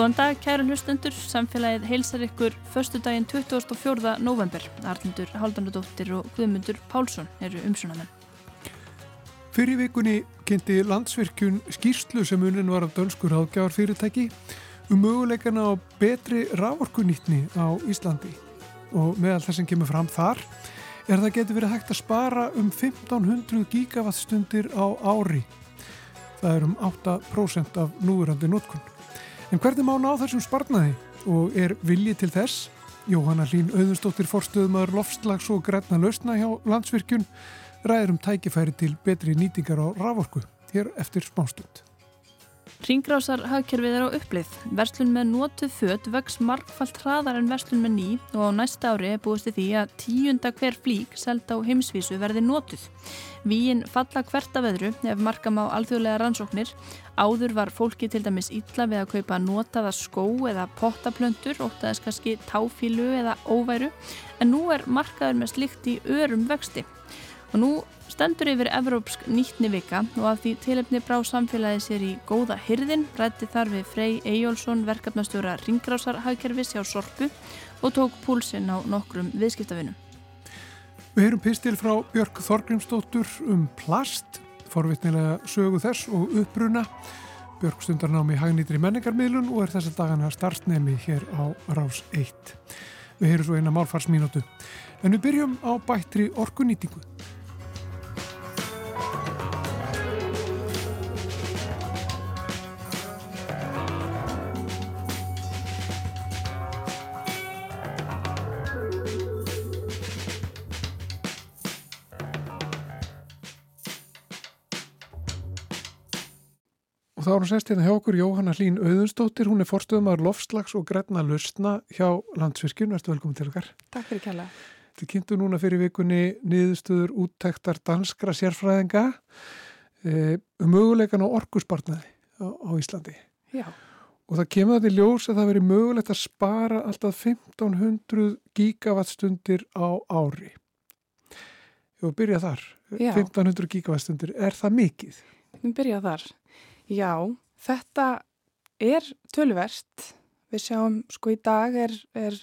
Góðan dag, kæru hlustundur, samfélagið heilsar ykkur förstu daginn 24. november. Arlindur Haldanadóttir og Guðmundur Pálsson eru umsunamenn. Fyrir vikunni kynnti landsvirkjun skýrslu sem unin var af dönskur ágjáðarfyrirtæki um möguleikana á betri rávorkunýtni á Íslandi. Og meðal það sem kemur fram þar er það getur verið hægt að spara um 1500 gigawattstundir á ári. Það er um 8% af núverandi notkunn. En hvernig má ná þessum sparnaði og er vilji til þess? Jóhanna Hlín Auðunstóttir forstöðumar lofslags og græna lausna hjá landsvirkjun ræður um tækifæri til betri nýtingar á raforku hér eftir smástund. Ringrásar hagkerfið er á upplið. Verslun með nótuð född vex markfalt hraðar en verslun með ný og á næsta ári er búist því að tíunda hver flík seld á heimsvísu verði nótuð. Víin falla hvert af öðru ef markam á alþjóðlega rannsóknir. Áður var fólki til dæmis illa við að kaupa notaða skó eða pottaplöntur, óttaðis kannski táfílu eða óværu, en nú er markaður með slikt í örum vexti. Og nú stendur yfir Evrópsk nýttni vika og af því tilefni brá samfélagi sér í góða hyrðin, rætti þar við Frey Eyjólfsson, verkefnastjóra Ringrásarhagkerfis hjá Sorpu og tók púlsinn á nokkrum viðskiptavinum. Við heyrum pistil frá Björg Þorgrimsdóttur um plast, forvittnilega sögu þess og uppbruna. Björg stundar námi hagnýtri menningarmiðlun og er þess að dagana starfsnemi hér á Rás 1. Við heyrum svo eina málfarsmínútu. En við byrjum á bættri orkunýtingu. Þá er hún sest hérna hjá okkur Jóhanna Hlín Auðunstóttir, hún er forstöðumar lofslags og græna lausna hjá Landsvirkjun. Verður velkominn til okkar. Takk fyrir kjalla. Þið kynntu núna fyrir vikunni niðurstöður úttæktar danskra sérfræðinga e, um möguleikan á orkusbarnaði á, á Íslandi. Já. Og það kemur þetta í ljós að það veri mögulegt að spara alltaf 1500 gigawattstundir á ári. Jú, byrja þar. Já. 1500 gigawattstundir, er það mikið? Við byrja þar. Já, þetta er tölverst. Við sjáum, sko í dag er, er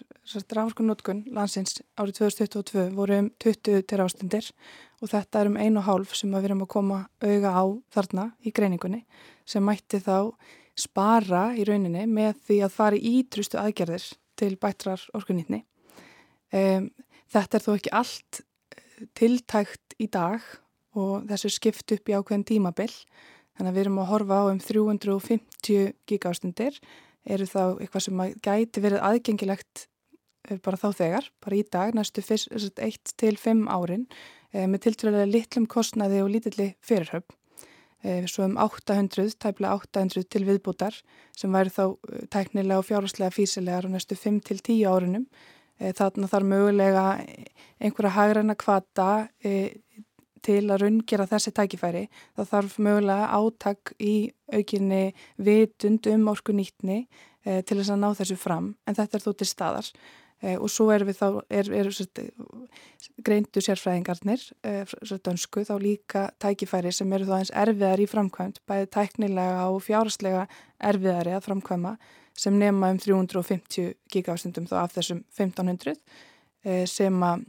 ráðskunótkun landsins árið 2022 voru um 20 terástundir og þetta er um 1,5 sem við erum að koma auga á þarna í greiningunni sem mætti þá spara í rauninni með því að fara í ítrustu aðgerðir til bættrar orkunýtni. Um, þetta er þó ekki allt eh, tiltækt í dag og þessu skipt upp í ákveðin tímabill Þannig að við erum að horfa á um 350 gigástundir eru þá eitthvað sem gæti verið aðgengilegt eh, bara þá þegar, bara í dag, næstu 1 til 5 árin e, með tiltrúlega litlum kostnaði og lítilli fyrirhöfn. E, svo um 800, tæplega 800 til viðbútar sem væri þá tæknilega og fjárháslega físilegar á næstu 5 til 10 árunum. E, þarna þarf mögulega einhverja hagræna kvata til að raungera þessi tækifæri þá þarf mögulega átak í aukinni vitund um orku nýtni eh, til þess að ná þessu fram en þetta er þó til staðar. Eh, og svo erum við þá, er, er, er, greindu sérfræðingarnir eh, dönsku þá líka tækifæri sem eru þá eins erfiðar í framkvæmt bæði tæknilega og fjáraslega erfiðari að framkvæma sem nema um 350 gigafstundum þá af þessum 1500 eh, sem að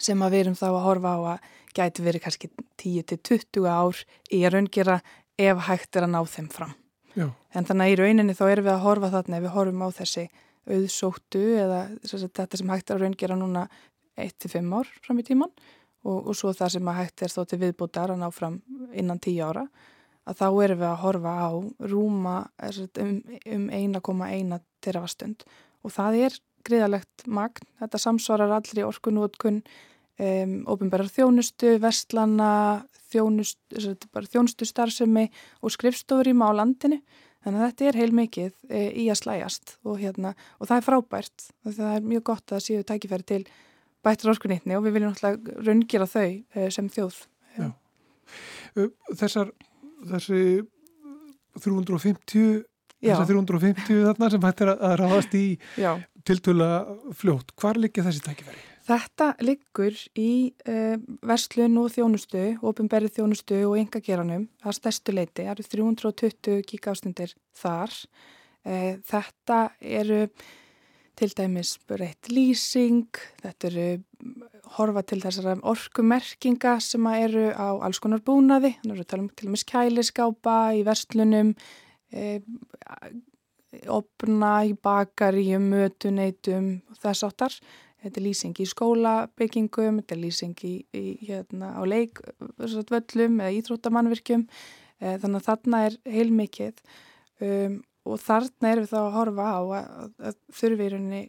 sem að við erum þá að horfa á að gæti verið kannski 10-20 ár í að raungera ef hægt er að ná þeim fram. Já. En þannig að í rauninni þá erum við að horfa þarna ef við horfum á þessi auðsóttu eða þetta sem hægt er að raungera núna 1-5 ár fram í tíman og, og svo það sem að hægt er þó til viðbútar að ná fram innan 10 ára að þá erum við að horfa á rúma um, um 1,1 terafastund og það er gríðalegt magn, þetta samsvarar allri orkunótkun um, ofinbærar þjónustu, vestlana, þjónust, þjónustu starfsemi og skrifstofur í málandinu. Þannig að þetta er heil mikið e, í að slæjast og, hérna, og það er frábært. Það er mjög gott að séu tækifæri til bættur orkunitni og við viljum náttúrulega raungjera þau e, sem þjóð. Já. Þessar, þessi 350, þessar 350 þarna sem hættir að ráðast í tiltöla fljótt, hvar liggja þessi tækifæri? Þetta liggur í uh, verslun og þjónustu, ofinberið þjónustu og yngageranum, það er stærstu leiti, það eru 320 gigástundir þar. E, þetta eru til dæmis breytt lýsing, þetta eru horfa til þessara orkumerkinga sem eru á alls konar búnaði, þannig að við talum til dæmis kæliskápa í vestlunum, e, opna í bakaríum, mötuneytum og þess áttar. Þetta er lýsing í skólabyggingum, þetta er lýsing í, í, hérna, á leikvöllum eða íþróttamannvirkjum, e, þannig að þarna er heilmikið. Um, og þarna erum við þá að horfa á að, að þurfirunni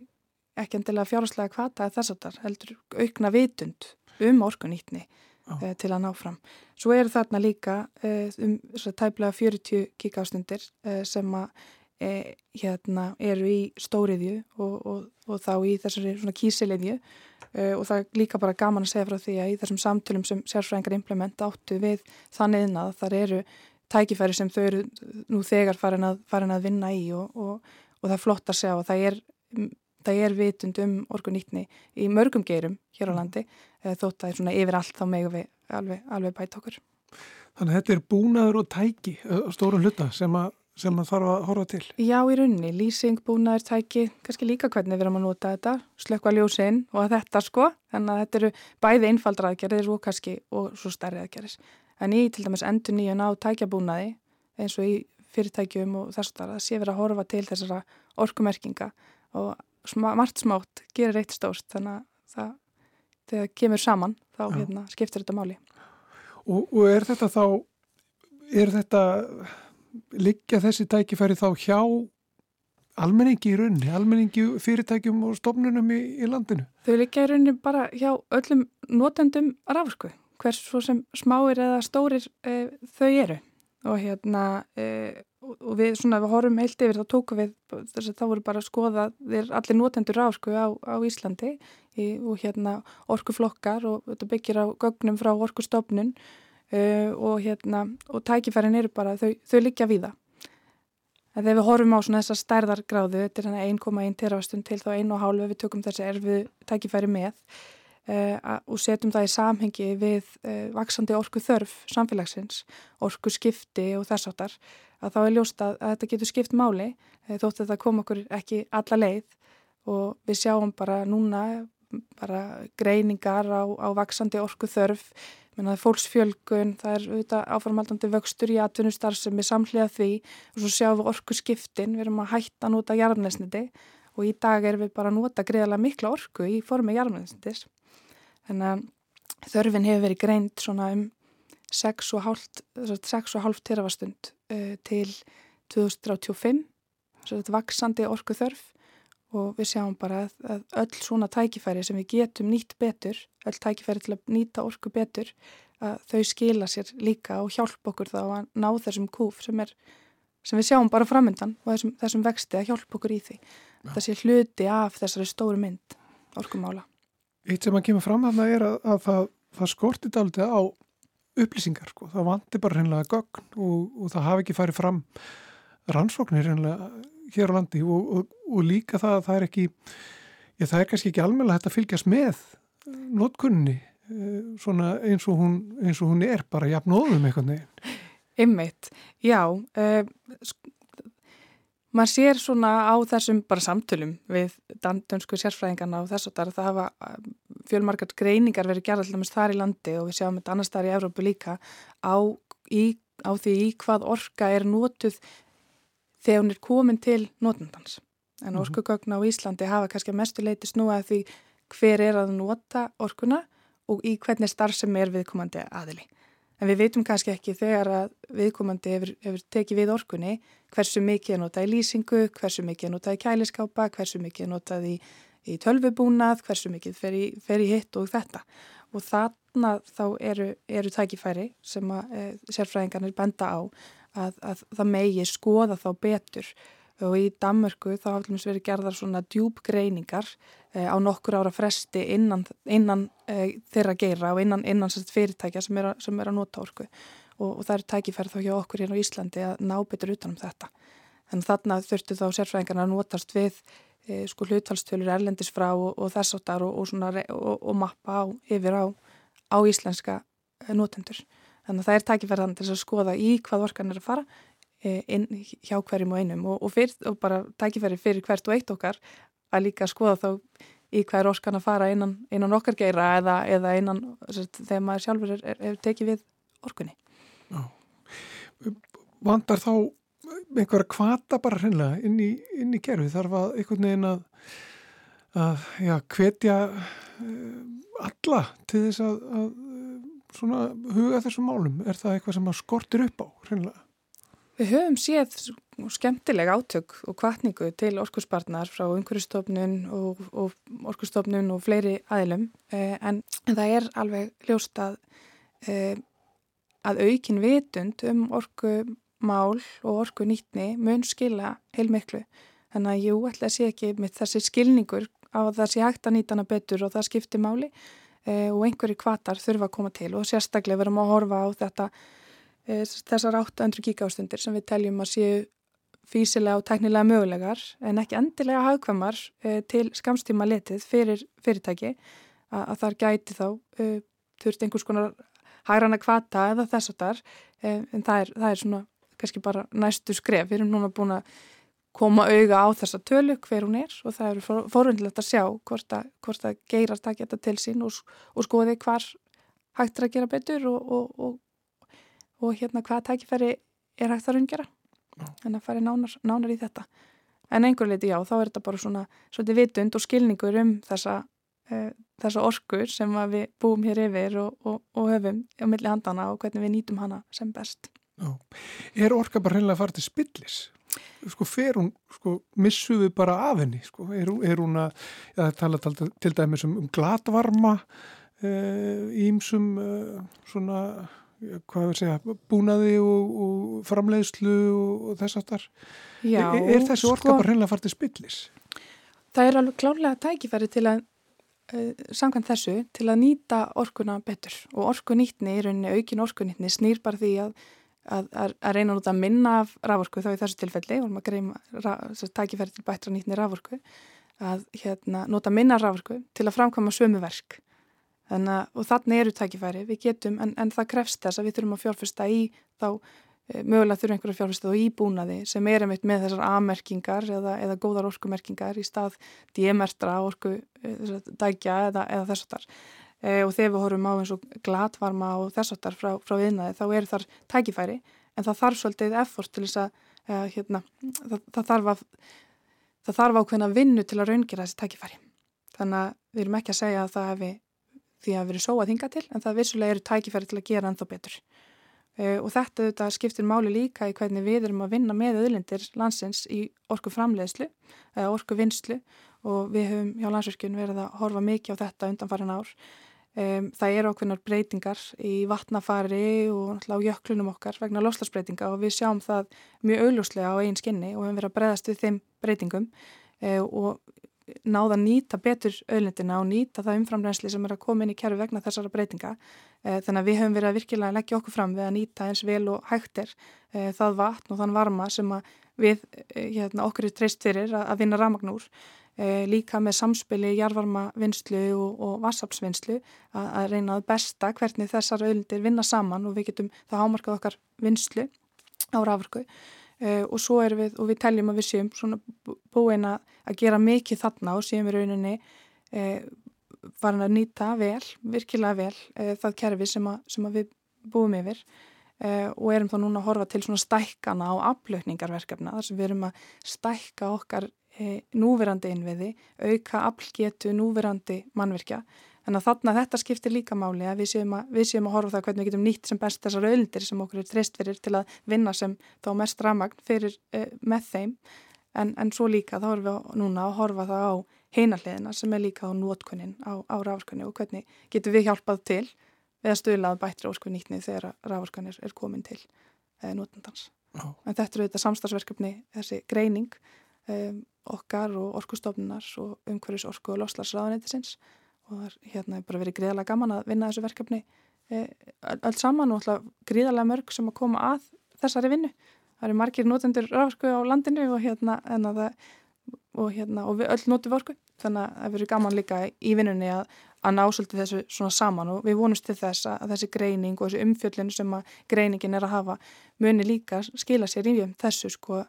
ekki endilega fjárháslega kvata þess að það heldur aukna vitund um orkunýtni uh, til að ná fram. Svo eru þarna líka uh, um tæplega 40 kíkástundir sem að hérna, eru í stóriðju og, og, og þá í þessari kísilegju og það er líka bara gaman að segja frá því að í þessum samtölum sem sérfræðingar implementa áttu við þannig að þar eru tækifæri sem þau eru nú þegar farin að, farin að vinna í og, og það er flott að segja og það er það er vitund um orgunýtni í mörgum geirum hér á mm. landi þótt að það svona yfir allt þá megum við alveg, alveg bæta okkur. Þannig að þetta er búnaður og tæki stórum hluta sem að, sem að þarf að horfa til? Já, í rauninni, lýsing, búnaður, tæki, kannski líka hvernig við erum að nota þetta, slökka ljósinn og þetta sko, þannig að þetta eru bæði einfaldra aðgerðir og kannski og svo stærri aðgerðis. En í til dæmis endur nýjun á tækjabúnaði eins og í fyrirtækjum og þess að það sé verið að horfa til þessara orkumerkinga og margt smátt gerir eitt stórt þannig að það, þegar kemur saman þá hérna, skiptir þetta máli og, og er þetta þá er þetta liggja þessi tækifæri þá hjá almenningi í rauninni, almenningi fyrirtækjum og stofnunum í, í landinu? Þau liggja í rauninni bara hjá öllum notendum rafsku, hvers svo sem smáir eða stórir e, þau eru. Og hérna e, og við svona við horfum heilt yfir þá tóku við þess að þá voru bara að skoða þeir allir notendur rásku á, á Íslandi. Í, og hérna orkuflokkar og þetta byggir á gögnum frá orkustofnun uh, og hérna og tækifærin eru bara þau, þau liggja við það þegar við horfum á svona þessa stærðargráðu þetta er hann 1,1 terafastund til þá 1,5 við tökum þessi erfu tækifæri með Uh, og setjum það í samhengi við uh, vaksandi orku þörf samfélagsins, orku skipti og þess áttar, að þá er ljóst að, að þetta getur skipt máli þótt að þetta kom okkur ekki alla leið. Og við sjáum bara núna bara greiningar á, á vaksandi orku þörf, mennaði fólksfjölgun, það er auðvitað áframaldandi vöxtur í atvinnustar sem er samhliða því. Og svo sjáum við orku skiptin, við erum að hætta að nota jarfnesniti og í dag erum við bara að nota greiðalega mikla orku í formi jarfnesnitis Þannig að þörfin hefur verið greint svona um 6,5 terafastund uh, til 2035, þetta vaksandi orku þörf og við sjáum bara að, að öll svona tækifæri sem við getum nýtt betur, öll tækifæri til að nýta orku betur, að þau skila sér líka og hjálpa okkur þá að ná þessum kúf sem, er, sem við sjáum bara framöndan og þessum, þessum vexti að hjálpa okkur í því. Ja. Það sé hluti af þessari stóru mynd orkumála. Eitt sem að kemur fram að það er að, að það, það skortir aldrei á upplýsingar sko. Það vantir bara hreinlega gögn og, og það hafi ekki farið fram rannsóknir hreinlega hér á landi og, og, og líka það að það er ekki, ég, það er kannski ekki almenna þetta fylgjast með notkunni eh, svona eins og hún, eins og hún er bara jafn óðum eitthvað neginn. Ymmiðt, já, uh, maður sér svona á þessum bara samtölum við dönsku sérfræðingarna og þess að það hafa um, fjölmarkart greiningar verið gerð alltaf þar í landi og við sjáum þetta annars þar í Evrópu líka á, í, á því í hvað orka er nótuð þegar hún er komin til nótundans. En -hmm. orkugögn á Íslandi hafa kannski mestu leiti snúa því hver er að nota orkuna og í hvernig starf sem er viðkomandi aðili. En við veitum kannski ekki þegar að viðkomandi hefur, hefur tekið við orkunni hversu mikið er notað í lýsingu, hversu mikið er notað í kæliskápa, hversu mikið er notað í, í tölvubúnað, hversu mikið fer í, fer í hitt og þetta. Og þarna þá eru, eru tækifæri sem að e, sérfræðingarnir benda á að, að það megi skoða þá betur og í Danmörku þá hafðum við verið gerðar svona djúbgreiningar eh, á nokkur ára fresti innan, innan eh, þeirra geira og innan, innan fyrirtækja sem er, sem er að nota orku og, og það er tækifærið þá hjá okkur hérna á Íslandi að ná betur utanum þetta. Þannig þarna þurftu þá sérfræðingarna að notast við eh, sko hluthalstölur erlendis frá og, og þess áttar og, og mappa á, yfir á, á íslenska eh, notendur. Þannig að það er tækifærið þannig til að skoða í hvað orkan er að fara inn, hjá hverjum og einum og, og, fyrr, og bara tækifæri fyrir hvert og eitt okkar að líka skoða þá í hvað er orskan að fara innan, innan okkar geira eða, eða innan þegar maður sjálfur er, er, er tekið við orkunni. Já. Vandar þá einhverja kvata bara hreinlega inn í, í gerfi þarf að einhvern veginn að, að já, hvetja uh, alla til þess að, að svona huga þessum málum er það eitthvað sem að skortir upp á hreinlega? Við höfum séð skemmtileg átök og kvartningu til orkusbarnar frá umhverjastofnun og, og orkustofnun og fleiri aðilum eh, en, en það er alveg ljóst að, eh, að aukin vitund um orkumál og orkunýtni mun skila heilmiklu. Þannig að jú, ætla að sé ekki með þessi skilningur á sé hægt að nýta hana betur og það skiptir máli eh, og einhverju kvatar þurfa að koma til og sérstaklega verðum að horfa á þetta þessar 800 gigástundir sem við teljum að séu físilega og teknilega mögulegar en ekki endilega hagkvæmar e, til skamstíma letið fyrir fyrirtæki að, að þar gæti þá e, þurft einhvers konar hægrana kvata eða þess að þar en það er, það er svona kannski bara næstu skref. Við erum núna búin að koma auga á þessa tölu hver hún er og það eru for, forundilegt að sjá hvort að, hvort að geirar það geta til sín og, og skoði hvar hægt er að gera betur og, og, og og hérna hvaða tækifæri er hægt að raungera? En að fara nánar, nánar í þetta. En einhver leiti já, þá er þetta bara svona svolítið vitund og skilningur um þessa, uh, þessa orkur sem við búum hér yfir og, og, og höfum á milli handana og hvernig við nýtum hana sem best. Já. Er orka bara hreinlega að fara til spillis? Sko fer hún, sko missu við bara af henni, sko? Er, er hún að, það tala til dæmis um, um glatvarma ímsum uh, uh, svona hvað er segja, búnaði og, og framleiðslu og, þess aftar. Já, er, er þessi orka sko, bara hreinlega fartið spillis? Það er alveg klálega tækifæri til að uh, samkvæmt þessu til að nýta orkuna betur og orkunýtni í rauninni, aukin orkunýtni snýr bara því að, að, að, að reyna út að minna af raforku þá í þessu tilfelli og maður greima tækifæri til bættra nýtni raforku að hérna, nota minna raforku til að framkvæma sömu verk Þannig, og þannig eru tækifæri, við getum, en, en það krefst þess að við þurfum að fjárfesta í þá, e, mögulega þurfum einhverju að fjárfesta þá í búnaði sem er einmitt með þessar A-merkingar eða, eða góðar orkumerkingar í stað D-mertra orku e, dækja eða, eða þess að þar. E, og þegar við horfum á eins og glatvarma og þess að þar frá, frá viðnaði þá eru þar tækifæri, en það þarf svolítið effort til þess að, e, hérna, það, það þarf að, það þarf ákveðna vinnu til að raungjera þessi tækifæri. Þannig að við erum ekki að segja að það hefði því að verið svo að hinga til en það vissulega eru tækifæri til að gera ennþá betur. Uh, og þetta, þetta skiptir máli líka í hvernig við erum að vinna með öðlindir landsins í orku framleiðslu eða orku vinslu og við höfum hjá landsverkjun verið að horfa mikið á þetta undanfarin ár. Um, það eru okkurnar breytingar í vatnafari og á jöklunum okkar vegna loslasbreytinga og við sjáum það mjög augljóslega á einn skinni og höfum verið að breyðast við þeim breytingum uh, og náða að nýta betur öðlindina og nýta það umframrensli sem er að koma inn í kjæru vegna þessara breytinga. Eh, þannig að við höfum verið að virkilega leggja okkur fram við að nýta eins vel og hægtir eh, það vatn og þann varma sem við eh, hérna, okkur er treyst fyrir að vinna ramagnúr. Líka með samspili, jarvarma vinslu og, og vassapsvinslu að, að reyna að besta hvernig þessar öðlindir vinna saman og við getum það hámarkað okkar vinslu á rafurku. Uh, og svo erum við, og við teljum að við séum svona búin að gera mikið þarna og séum í rauninni uh, farin að nýta vel, virkilega vel uh, það kerfi sem, að, sem að við búum yfir. Og erum þá núna að horfa til svona stækkana á aflökningarverkefna þar sem við erum að stækka okkar núverandi innviði, auka aflgetu núverandi mannverkja Þannig að þarna þetta skiptir líka máli að við séum að, við séum að horfa það hvernig við getum nýtt sem best þessar öldir sem okkur er treyst fyrir til að vinna sem þá mest ramagn fyrir uh, með þeim en, en svo líka þá erum við núna að horfa það á heinarliðina sem er líka á nótkunnin á, á rávorkunni og hvernig getum við hjálpað til eða stöðlað bætri ósku nýttni þegar rávorkunni er komin til uh, nótundans. Oh. En þetta eru þetta samstagsverkefni, þessi greining um, okkar og orkustofnunar og umhverjus orku og loslarsraðanettisins og það er hérna bara verið gríðarlega gaman að vinna þessu verkefni e, öll saman og alltaf gríðarlega mörg sem að koma að þessari vinnu. Það eru margir notendur ráðsku á landinu og hérna, það, og, hérna og við öll notum vorku þannig að það verið gaman líka í vinnunni að, að ná svolítið þessu svona saman og við vonumst til þess að þessi greining og þessi umfjöllin sem að greiningin er að hafa muni líka skila sér í þessu sko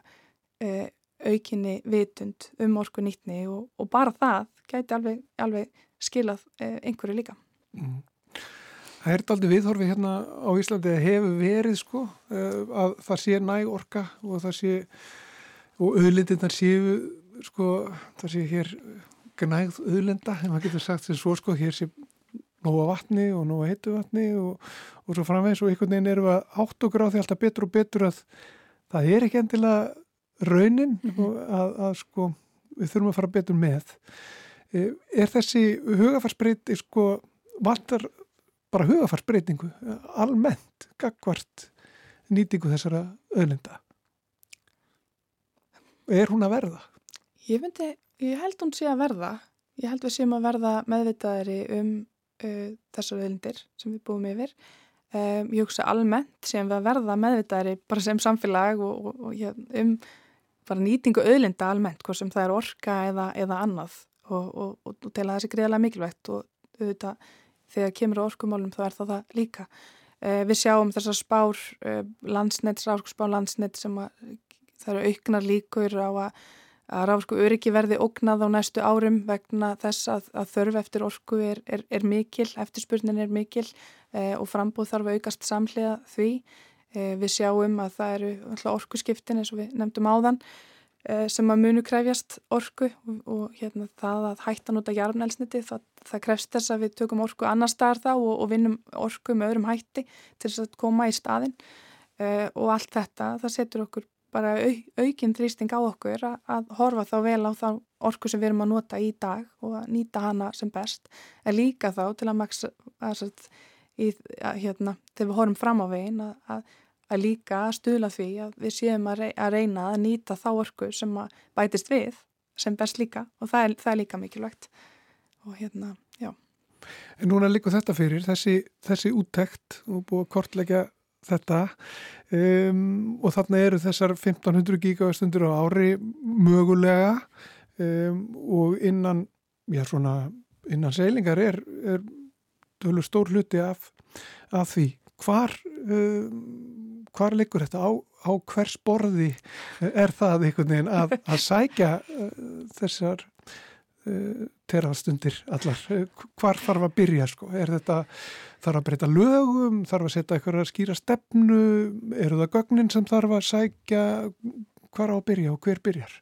e, aukinni vitund um orku nýttni og, og bara það gæti alveg, alveg skilað e, einhverju líka. Mm. Það er aldrei viðhorfi hérna á Íslandi að hefur verið sko e, að það sé næg orka og það sé og auðlindirnar séu sko það sé hér gnægð auðlenda, en maður getur sagt sem svo sko, hér sé nóga vatni og nóga heitu vatni og, og svo framvegs og einhvern veginn eru að átt og gráði alltaf betur og betur að það er ekki endilega raunin mm -hmm. að, að sko við þurfum að fara betur með er þessi hugafarsbreyting sko vantar bara hugafarsbreytingu almennt, gagvart nýtingu þessara auðlenda er hún að verða? Ég myndi Ég held hún sé að verða. Ég held við séum að verða meðvitaðari um uh, þessar viðlindir sem við búum yfir. Um, ég hugsa almennt séum við að verða meðvitaðari bara sem samfélag og, og, og ja, um bara nýtingu auðlinda almennt, hvort sem það er orka eða, eða annað og, og til að það sé greiðilega mikilvægt og auðvitað þegar kemur á orkumálum þá er það það líka. Uh, við sjáum þessar spár uh, landsnett, orkusspár landsnett sem að það eru auknar líkur á að að ráðsku öryggi verði ógnað á næstu árum vegna þess að, að þörf eftir orku er, er, er mikil, eftirspurnin er mikil eh, og frambúð þarf að aukast samlega því. Eh, við sjáum að það eru orku skiptin eins og við nefndum áðan eh, sem að munu krefjast orku og, hérna, það að hætta nota jarfnælsniti, það, það krefst þess að við tökum orku annar staðar þá og, og vinnum orku með öðrum hætti til þess að koma í staðin eh, og allt þetta, það setur okkur bara au, aukinn þrýsting á okkur að, að horfa þá vel á þá orku sem við erum að nota í dag og að nýta hana sem best. En líka þá til að maksa að, að, hérna, þegar við horfum fram á veginn að, að líka stuðla því að við séum að reyna að nýta þá orku sem bætist við sem best líka og það er, það er líka mikilvægt. Og hérna, já. En núna líka þetta fyrir, þessi, þessi úttekt og búið að kortleggja þetta. Um, og þarna eru þessar 1500 gigavastundur á ári mögulega. Um, og innan, já svona, innan seilingar er, er stór hluti af, af því. Hvar, um, hvar liggur þetta á, á hvers borði er það einhvern veginn að, að sækja uh, þessar uh, terastundir allar? Hvar þarf að byrja sko? Er þetta þarf að breyta lögum, þarf að setja eitthvað að skýra stefnu, eru það gögnin sem þarf að sækja, hvar á að byrja og hver byrjar?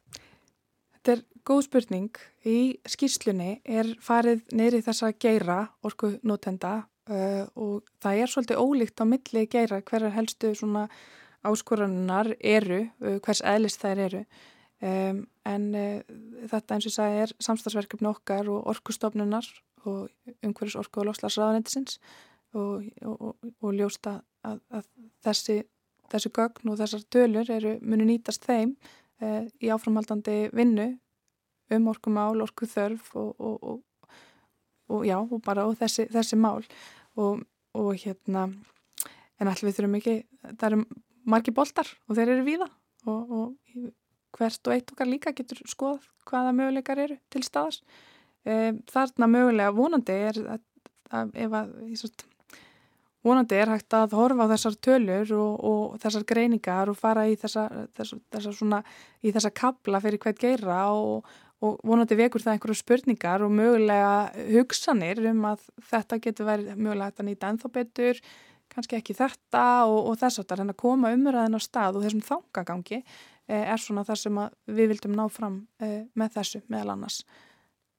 Þetta er góð spurning. Í skýrslunni er farið neyri þess að geira orku notenda uh, og það er svolítið ólíkt á milli geira hverjar helstu svona áskoranunar eru, uh, hvers eðlist þær eru. Um, en uh, þetta eins og sagði er samstagsverkefni okkar og orkustofnunar og umhverjus orku og lofslagsraðanendisins og, og, og ljósta að, að þessi, þessi gögn og þessar tölur eru, muni nýtast þeim í áframhaldandi vinnu um orkumál, orkuþörf og, og já, og bara og þessi, þessi mál. Og hérna en allir við þurfum ekki, það eru margi boltar og þeir eru víða. Og hvert og eitt okkar líka getur skoð hvaða möguleikar eru til staðars e, þarna mögulega vonandi er að, að að sagt, vonandi er hægt að horfa á þessar tölur og, og þessar greiningar og fara í þessa, þessa, þessa svona, í þessa kabla fyrir hvert geira og, og vonandi vekur það einhverju spurningar og mögulega hugsanir um að þetta getur verið mögulega hægt að nýta ennþá betur, kannski ekki þetta og, og þess það er að koma umræðin á stað og þessum þangagangi eh, er svona það sem við vildum ná fram eh, með þessu meðal annars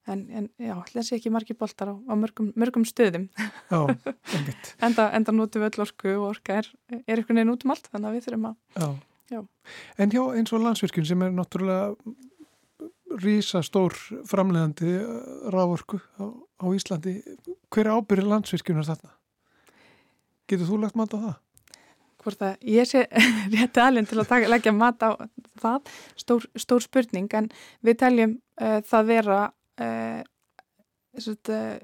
en, en já, þessi ekki margir boltar á, á mörgum, mörgum stöðum Já, enda, enda notum við öll orku og orka er, er einhvern veginn út um allt þannig að við þurfum að já. Já. En hjá eins og landsvirkjum sem er náttúrulega rísa stór framlegandi eh, rávorku á, á Íslandi hver ábyrðir landsvirkjunar þarna? Getur þú lagt mat á það? Hvort að ég sé rétti alveg til að taka, leggja mat á það stór, stór spurning en við teljum uh, það vera uh, sagt, uh,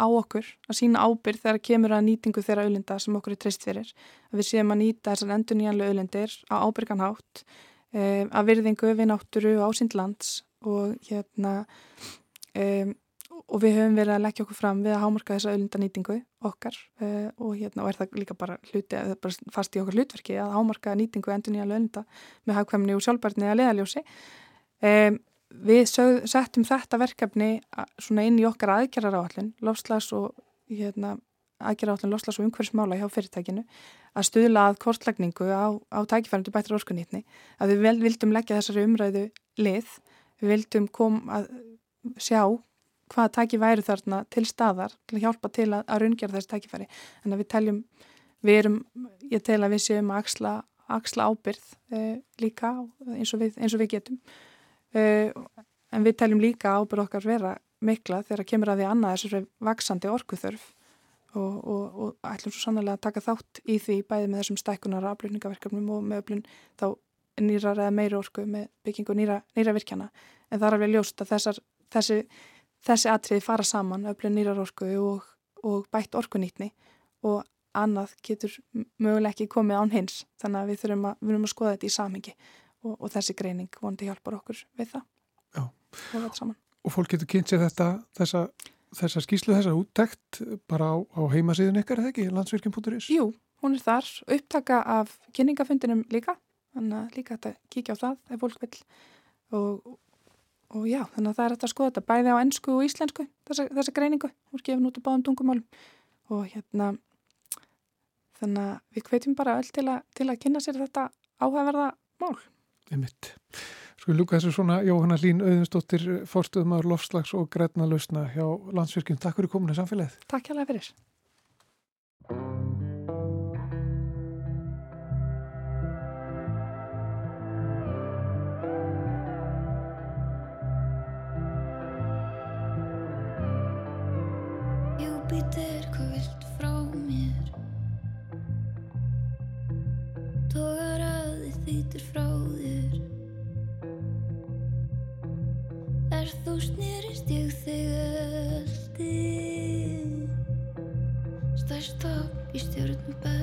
á okkur að sína ábyrð þegar kemur að nýtingu þeirra auðlinda sem okkur er treyst fyrir. Að við séum að nýta þessar endur nýjanlega auðlindir á ábyrganhátt, að virðingu við náttúru og ásýnd lands og hérna um, og við höfum verið að leggja okkur fram við að hámarka þessa auðlindanýtingu okkar uh, og hérna og er það líka bara hluti, eða bara fast í okkar hlutverki að hámarka nýtingu endur nýja auðlinda með hagkvæmni og sjálfbærni að leðaljósi um, við sög, settum þetta verkefni svona inn í okkar aðgerrar áallin lofslags og hérna aðgerrar áallin lofslags og umhverfsmála hjá fyrirtækinu að stuðla að kortlækningu á, á tækifærandi bættur orkunýtni að við vildum leggja þessari umræðu lið, við vildum kom að sjá hvaða tæki væri þarna til staðar til að hjálpa til að, að raungjara þessi tækifæri. En við teljum, við erum ég tel að við séum að axla, axla ábyrð uh, líka eins og, við, eins og við getum. Uh, en við teljum líka ábyrð okkar vera mikla þegar kemur að því annað þessari vaksandi orkuþörf og, og, og ætlum svo sannlega að taka þátt í því bæði með þessum stækunar aflutningaverkefnum og með öflun þá nýrar eða meiri orku með byggingu nýra, nýra virkjana. En það er alveg ljóst að þessar, þessi þessi atriði fara saman, öflun nýrarorku og, og bætt orkunýtni. Og annað getur möguleg ekki komið án hins. Þannig að við þurfum að, við að skoða þetta í samhengi. Og, og þessi greining vondi hjálpar okkur við það. Já. og þetta saman. Og fólk getur kynnt sér þetta þessa, þessa skýslu, þessa úttækt bara á, á heimasíðun ykkar eða ekki, landsvirkjum.is? Jú, hún er þar. Upptaka af kynningafundinum líka þannig að líka þetta kíkja á það ef fólk vil og og já, þannig að það er þetta að skoða þetta bæði á ennsku og íslensku, þessa, þessa greiningu úr gefin út á báðum tungumálum og hérna þannig að við hvetjum bara öll til að, til að kynna sér þetta áhugaverða mál. Einmitt. Sko lúka þessu svona Jóhanna Lín Auðunstóttir, fórstuðumar Lofslags og Græna Lausna hjá Landsvirkjum. Takk fyrir kominu samfélagið. Takk hjá það fyrir. Þýtir frá þér. Er þú snýrist ég þig eldi Stærst upp í stjórnum beldi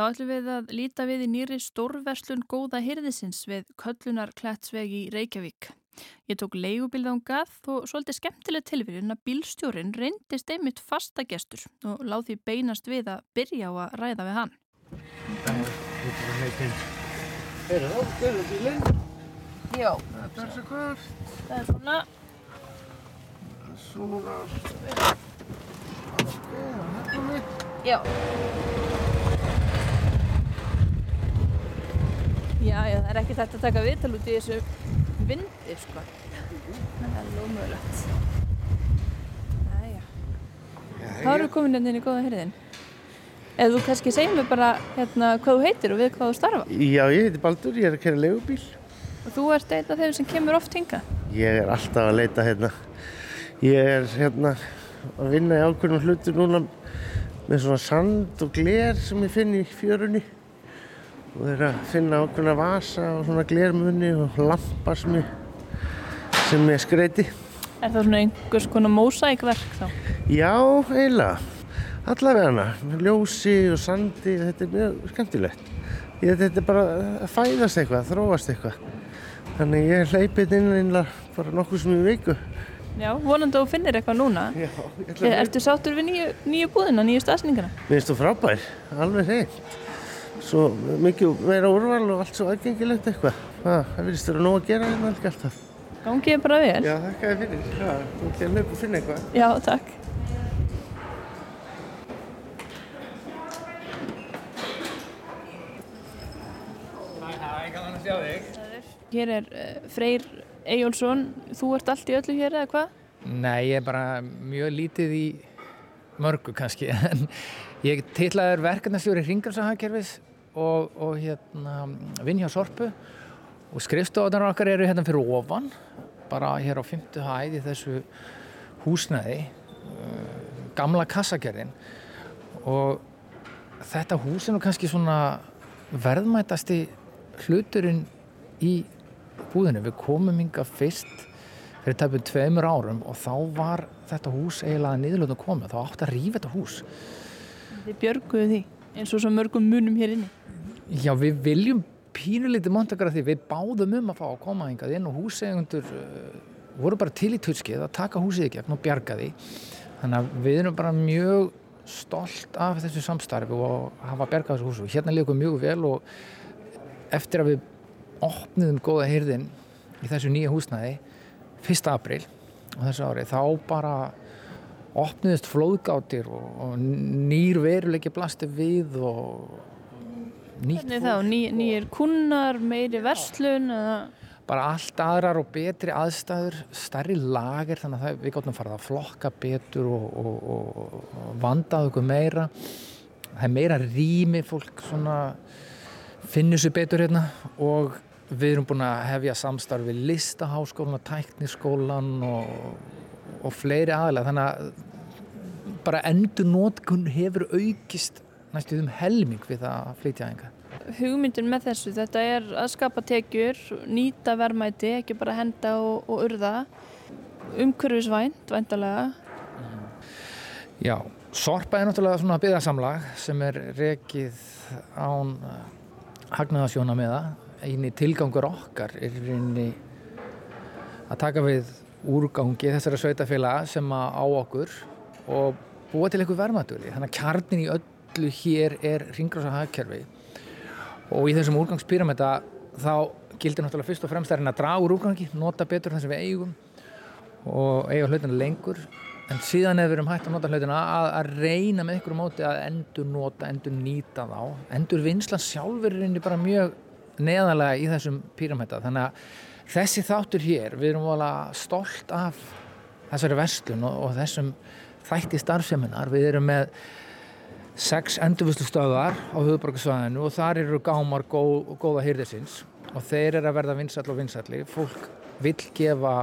Þá ætlum við að líta við í nýri stórverslun góða hyrðisins við Köllunar Klætsveg í Reykjavík. Ég tók leigubilðangað og svolítið skemmtileg tilvíðin að bílstjórin reyndist einmitt fastagestur og láð því beinast við að byrja á að ræða við hann. Er það ákveður bílinn? Já, Þetta er svo hvort. það er svona. Svona. Þetta er mitt. Já. Já, já, það er ekki þetta að taka viðtal út í þessu vindi, sko. Það er lómögulegt. Þá við komin hérna inn í góða hyrðin. Eða þú kannski segir mér bara hérna hvað þú heitir og við hvað þú starfa. Já, ég heiti Baldur, ég er að kæra leigubíl. Og þú ert einn af þeim sem kemur oft hinga. Ég er alltaf að leita hérna. Ég er hérna að vinna í ákveðnum hlutu núna með svona sand og gler sem ég finn í fjörunni. Og er að finna ákveðna vasa og svona glermunni og lampa sem ég, sem ég skreiti. Er það svona einhvers konar mósækverk þá? Já, eiginlega. Allavega hana. Ljósi og sandi. Þetta er mjög skemmtilegt. Ég, þetta er bara að fæðast eitthvað, að þróast eitthvað. Þannig ég hleypið inn einlega bara nokkuð sem í viku. Já, vonandi að þú finnir eitthvað núna. Já, ég ætla að ertu sáttur við nýju, nýju búðina, nýju stafsningana? Mér finnst þú frábær, alveg hreint. Svo mikið meira úrval og allt svo aðgengilegt eitthvað. Það, það virðist vera nóg að gera hérna alltaf. Gangið bara vel? Já, þakka þér fyrir. Já, þú ætlaði að löpa og finna eitthvað. Já, takk. Hér er uh, Freyr Eyjólfsson. Þú ert allt í öllu hér eða hvað? Nei, ég er bara mjög lítið í mörgu kannski en ég titlaður verkefnastjóri hringalsahagkerfis og, og hérna vinn hjá Sorpu og skrifstofunar okkar eru hérna fyrir ofan bara hér á 50 hæð í þessu húsnæði uh, gamla kassagerðin og þetta hús er kannski svona verðmætasti hluturinn í búðinu. Við komum hinga fyrst fyrir tæpum tveimur árum og þá var þetta hús eiginlega niðurlöðum komið. Þá átti að rífa þetta hús. Þið björguðu því eins og svo mörgum munum hér inni. Já, við viljum pínulítið montakara því við báðum um að fá að koma hingað inn og húsegundur uh, voru bara til í tutskið að taka húsið í gegn og bjarga því. Þannig að við erum bara mjög stolt af þessu samstarfi og hafa bjargað þessu húsu. Hérna líkum mjög vel og eftir að við opniðum góða hyrðin í þessu nýja húsnæði 1. april á þessu ári þá bara opniðist flóðgáttir og, og nýr veruleiki blasti við og nýtt Hvernig þá? Ný, nýjir kunnar, meiri verslun eða... bara allt aðrar og betri aðstæður, stærri lager þannig að það, við gáttum farið að flokka betur og, og, og, og vandað okkur meira. Það er meira rými, fólk svona finnur sér betur hérna og við erum búin að hefja samstarf við listaháskólan, tækniskólan og, og fleiri aðlega þannig að bara endur nótkun hefur aukist næstu um helming við að flytja enga Hugmyndin með þessu, þetta er að skapa tekjur, nýta verðmæti, ekki bara henda og, og urða, umhverfisvænt, væntalega. Já, Sorpa er náttúrulega svona byggðarsamlag sem er rekið án hagnaðasjóna með það eini tilgangur okkar er rauninni að taka við úrgangi þessara sveitafélaga sem að á okkur og búa til eitthvað vermaðurði. Þannig að kjarnin í öllu hér er ringrása hagkerfi. Og í þessum úrgangspyramida þá gildir náttúrulega fyrst og fremst að reyna að draga úr úrgangi, nota betur það sem við eigum og eiga hlutina lengur. En síðan ef við erum hægt að nota hlutina að, að reyna með ykkur móti að endur nota, endur nýta þá. Endur vinslan sjálfur er bara mjög neðalega í þessum píramæta þannig að þessi þáttur hér við erum alveg stolt af þessari verslun og, og þessum þætti starfseminar, við erum með sex endurvuslu stöðar á höfuborgarsvæðinu og þar eru gámar góð, góða hýrðisins og þeir eru að verða vinsall og vinsalli fólk vil gefa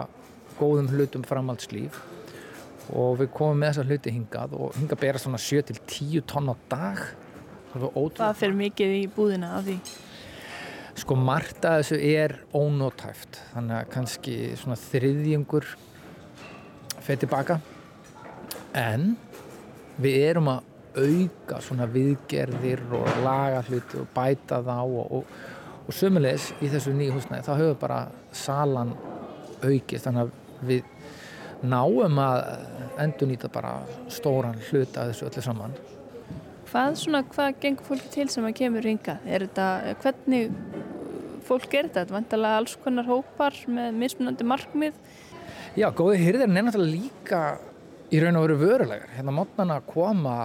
góðum hlutum framhaldslíf. Og við komum með þessar hluti hingað og hingað bera svona 7-10 tonn á dag. Það fyrir mikið í búðina af því. Sko margt að þessu er ónótæft þannig að kannski svona þriðjungur fyrir tilbaka en við erum að auka svona viðgerðir og laga hluti og bæta þá og, og, og sömulegis í þessu nýju húsnæði þá hefur bara salan aukist þannig að við náum að endur nýta bara stóran hluta af þessu öllu saman. Hvað svona, hvað gengur fólki til sem að kemur ringa? Er þetta, hvernig fólk er þetta? Vantalega alls konar hópar með mismunandi markmið? Já, góði hyrðirinn er náttúrulega líka í raun og veru vörulegar. Hérna mótnana koma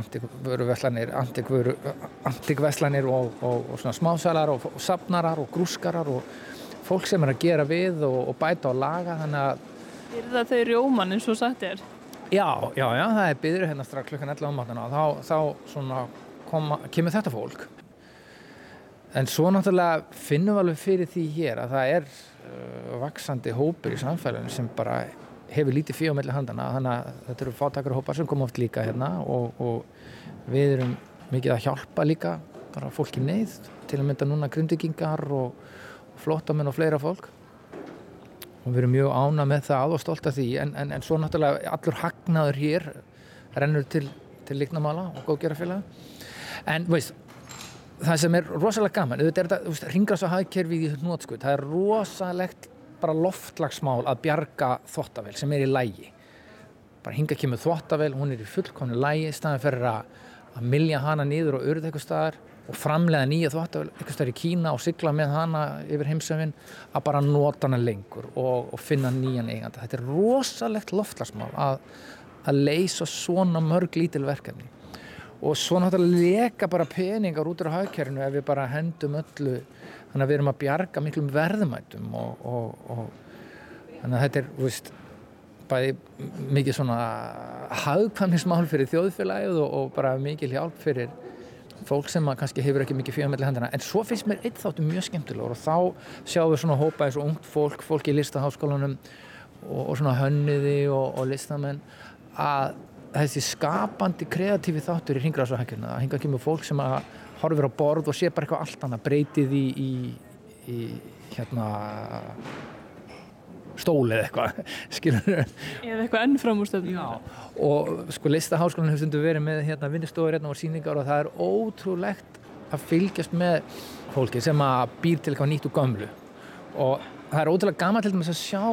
antikvöruverslanir, antikvörslanir og, og, og svona smásalar og, og sapnarar og grúskarar og fólk sem er að gera við og bæta og laga Er það þau rjóman eins og sagt er? Já, já, já, það er byður hérna strax klukkan 11 á mátana og þá, þá svona koma, kemur þetta fólk. En svo náttúrulega finnum við alveg fyrir því hér að það er uh, vaksandi hópur í samfélaginu sem bara hefur lítið fyrir á melli handana þannig að þetta eru fátakar hópar sem koma oft líka hérna og, og við erum mikið að hjálpa líka bara fólki neyð til að mynda núna grundvikingar og, og flottamenn og fleira fólk. Og við erum mjög ána með það og stolt af því. En, en, en svo náttúrulega allur hagnaður hér rennur til, til líknamála og góðgerafélag en veist það sem er rosalega gaman auðvitað er þetta ringras og hagkerfið í nótskut það er rosalegt bara loftlagsmál að bjarga þottavel sem er í lægi bara hinga kemur þottavel, hún er í fullkomni lægi staðan fyrir að, að milja hana nýður og urða eitthvað staðar og framlega nýja þvóttavel eitthvað stær í Kína og sigla með hana yfir heimsöfin að bara nota hana lengur og, og finna nýjan eiganda. Þetta er rosalegt loftlagsmál að, að leysa svona mörg lítil verkefni og svo náttúrulega leka bara peningar út á hagkerfinu ef við bara hendum öllu þannig að við erum að bjarga miklum verðmætum og, og, og þannig að þetta er, veist, bæði mikið svona hagkvæmnismál fyrir þjóðfélagið og bara mikil hjálp fyrir fólk sem kannski hefur ekki mikið fjöðamelli hendina en svo finnst mér eitt þáttu mjög skemmtilegur og þá sjáum við svona hópa eins og ungt fólk fólk í listaháskólanum og, og svona hönniði og, og listamenn að þessi skapandi kreatífi þáttur í hringráðsahækjuna að hinga ekki með fólk sem að horfir á borð og sé bara eitthvað allt annað breytið í, í, í hérna stól eða eitthvað eða eitthvað enn framúrstöðum og sko listaháskólan hefur stundu verið með hérna vinnustofur hérna og síningar og það er ótrúlegt að fylgjast með fólki sem að býr til eitthvað nýtt og gömlu. Og það er ótrúlega gama til dæmis að sjá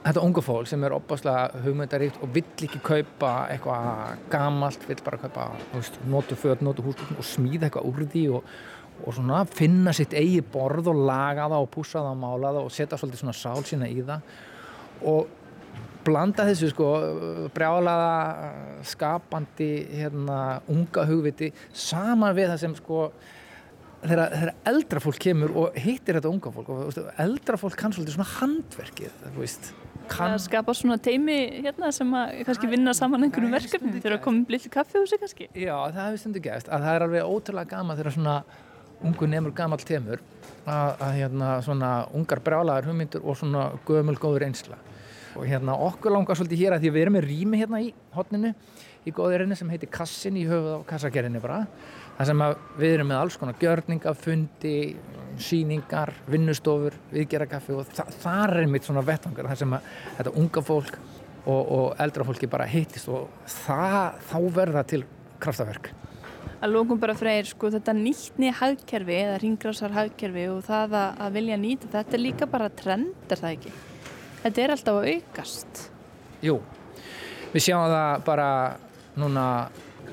þetta unga fólk sem er opaslega hugmyndaríkt og vill ekki kaupa eitthvað gamalt, vill bara kaupa notu föt, notu húsbúkn og smíða eitthvað úr því og og svona finna sitt eigi borð og laga það og púsa það og mála það og setja svolítið svona sál sína í það. Og blanda þessu sko brjálaða skapandi hérna unga hugviti sama við það sem sko þegar, þegar eldra fólk kemur og hittir þetta unga fólk og veist, eldra fólk kann svolítið svona handverkið þú veist kann... Það skapa svona teimi hérna sem að kannski vinna saman einhverjum verkefni þegar að koma um lilli kaffehúsi kannski? Já það hefur stundu gæst að það er alveg ótrúlega gama þegar svona ungu nefnur gammal temur að, að hérna svona ungar brálaðar hugmyndur og svona gömul góður einsla og hérna okkur langar svolítið hér að því við erum með rými hérna í hotninu í góðirinnu sem heitir Kassin í höfuð á kassakerinni bara það sem við erum með alls konar gjörninga, fundi, síningar vinnustofur, viðgerakaffi og þa þar er mitt svona vettangar það sem að þetta unga fólk og, og eldra fólki bara hittist og það, þá verða til kraftaverk að lókum bara freyr sko þetta nýttni hagkerfi eða ringrásar hagkerfi og það að, að vilja nýta þetta er líka bara trend, er það ekki? Þetta er alltaf að aukast. Jú, við sjáum það bara núna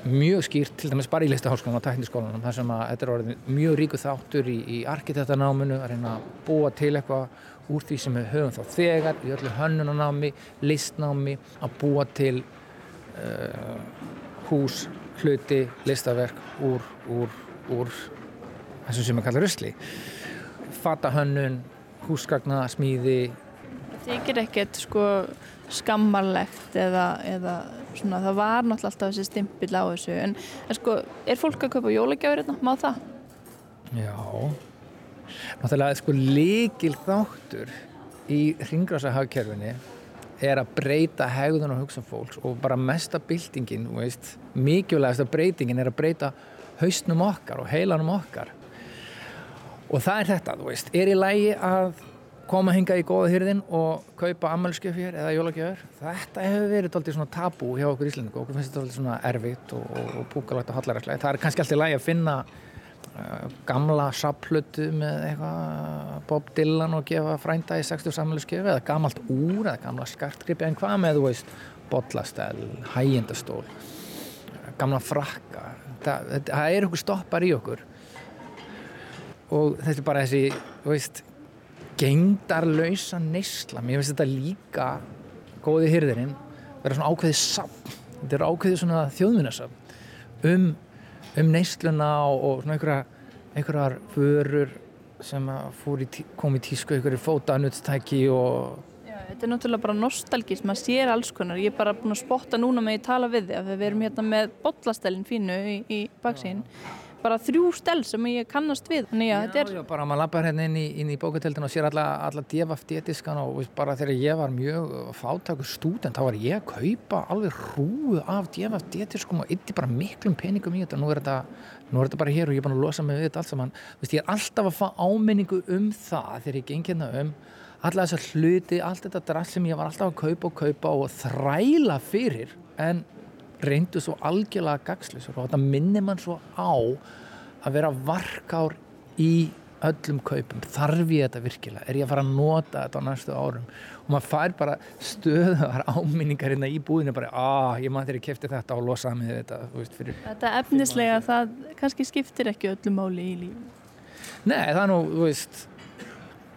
mjög skýrt, til dæmis bara í listaháskólanum og tekniskólanum, þar sem að þetta er orðin mjög ríku þáttur í, í arkitektanáminu að reyna að búa til eitthvað úr því sem við höfum þá þegar í öllu hönnunanámi, listnámi að búa til uh, hús hluti, listaverk úr, úr, úr þessum sem við kalla rusli. Fatahönnun, húsgagna, smíði þykir ekkert sko skammarlegt eða, eða svona, það var náttúrulega alltaf þessi stimpill á þessu en, en sko, er fólk að kaupa jólagjafir hérna? Má það? Já náttúrulega sko líkil þáttur í ringrása-hagkerfinni er að breyta hegðun og hugsa fólks og bara mesta byltingin, mikilvægast að breytingin er að breyta haustnum okkar og heilanum okkar og það er þetta, þú veist, er í lægi að koma hinga í góða hyrðin og kaupa ammælskjöf hér eða jólagjöfur þetta hefur verið doldið svona tabú hjá okkur íslendingu okkur finnst þetta doldið svona erfitt og, og, púkalagt og hallaræslega það er kannski alltaf lægi að finna uh, gamla saplutu með eitthvað Bob Dylan og gefa frænda í 60 ammælskjöf eða gamalt úr eða gamla skartgripi. En hvað með þú veist bollastæl, hægjendastól gamla frakka? Það, það, er okkur stoppar í okkur. Og þetta er bara þessi veist gengdarlausa neysla. Mér finnst þetta líka góði hyrðirinn vera svona ákveðið samt þetta er ákveðið svona þjóðvinnasamt um, um neysluna og, og svona einhverja einhverjar förur sem í tí, kom í tísku einhverju fótanuttstæki og Já, þetta er náttúrulega bara nostalgist, maður sér alls konar. Ég er bara búin að spotta núna með að tala við þig að við erum hérna með bollastælin fínu í, í baksín bara þrjú stel sem ég kannast við. Þannig að þetta er já, bara maður lappar hérna inn í, inn í bókutöldin og sér alla, alla devafdétiskan og veist, bara þegar ég var mjög fátakur stúdent þá var ég að kaupa alveg hrúu af devafdétiskum og ytti bara miklum peningum í þetta. Nú er þetta, nú er þetta bara hér og ég er búin að losa mig við þetta allt saman. Veist, ég er alltaf að fá áminningu um það þegar ég geng hérna um alla þessar hluti, allt þetta drall sem ég var alltaf að kaupa og kaupa og þræla fyrir. En reyndu svo algjörlega gagslisur og þetta minnir mann svo á að vera varkár í öllum kaupum, þarf ég þetta virkilega? Er ég að fara að nota þetta á næstu árum? Og maður fær bara stöðar áminningar hérna í búðinu bara, að ég maður ég kefti þetta og losaði með þetta veist, fyrir, þetta efnislega það kannski skiptir ekki öllu máli í líf Nei, það er nú, þú veist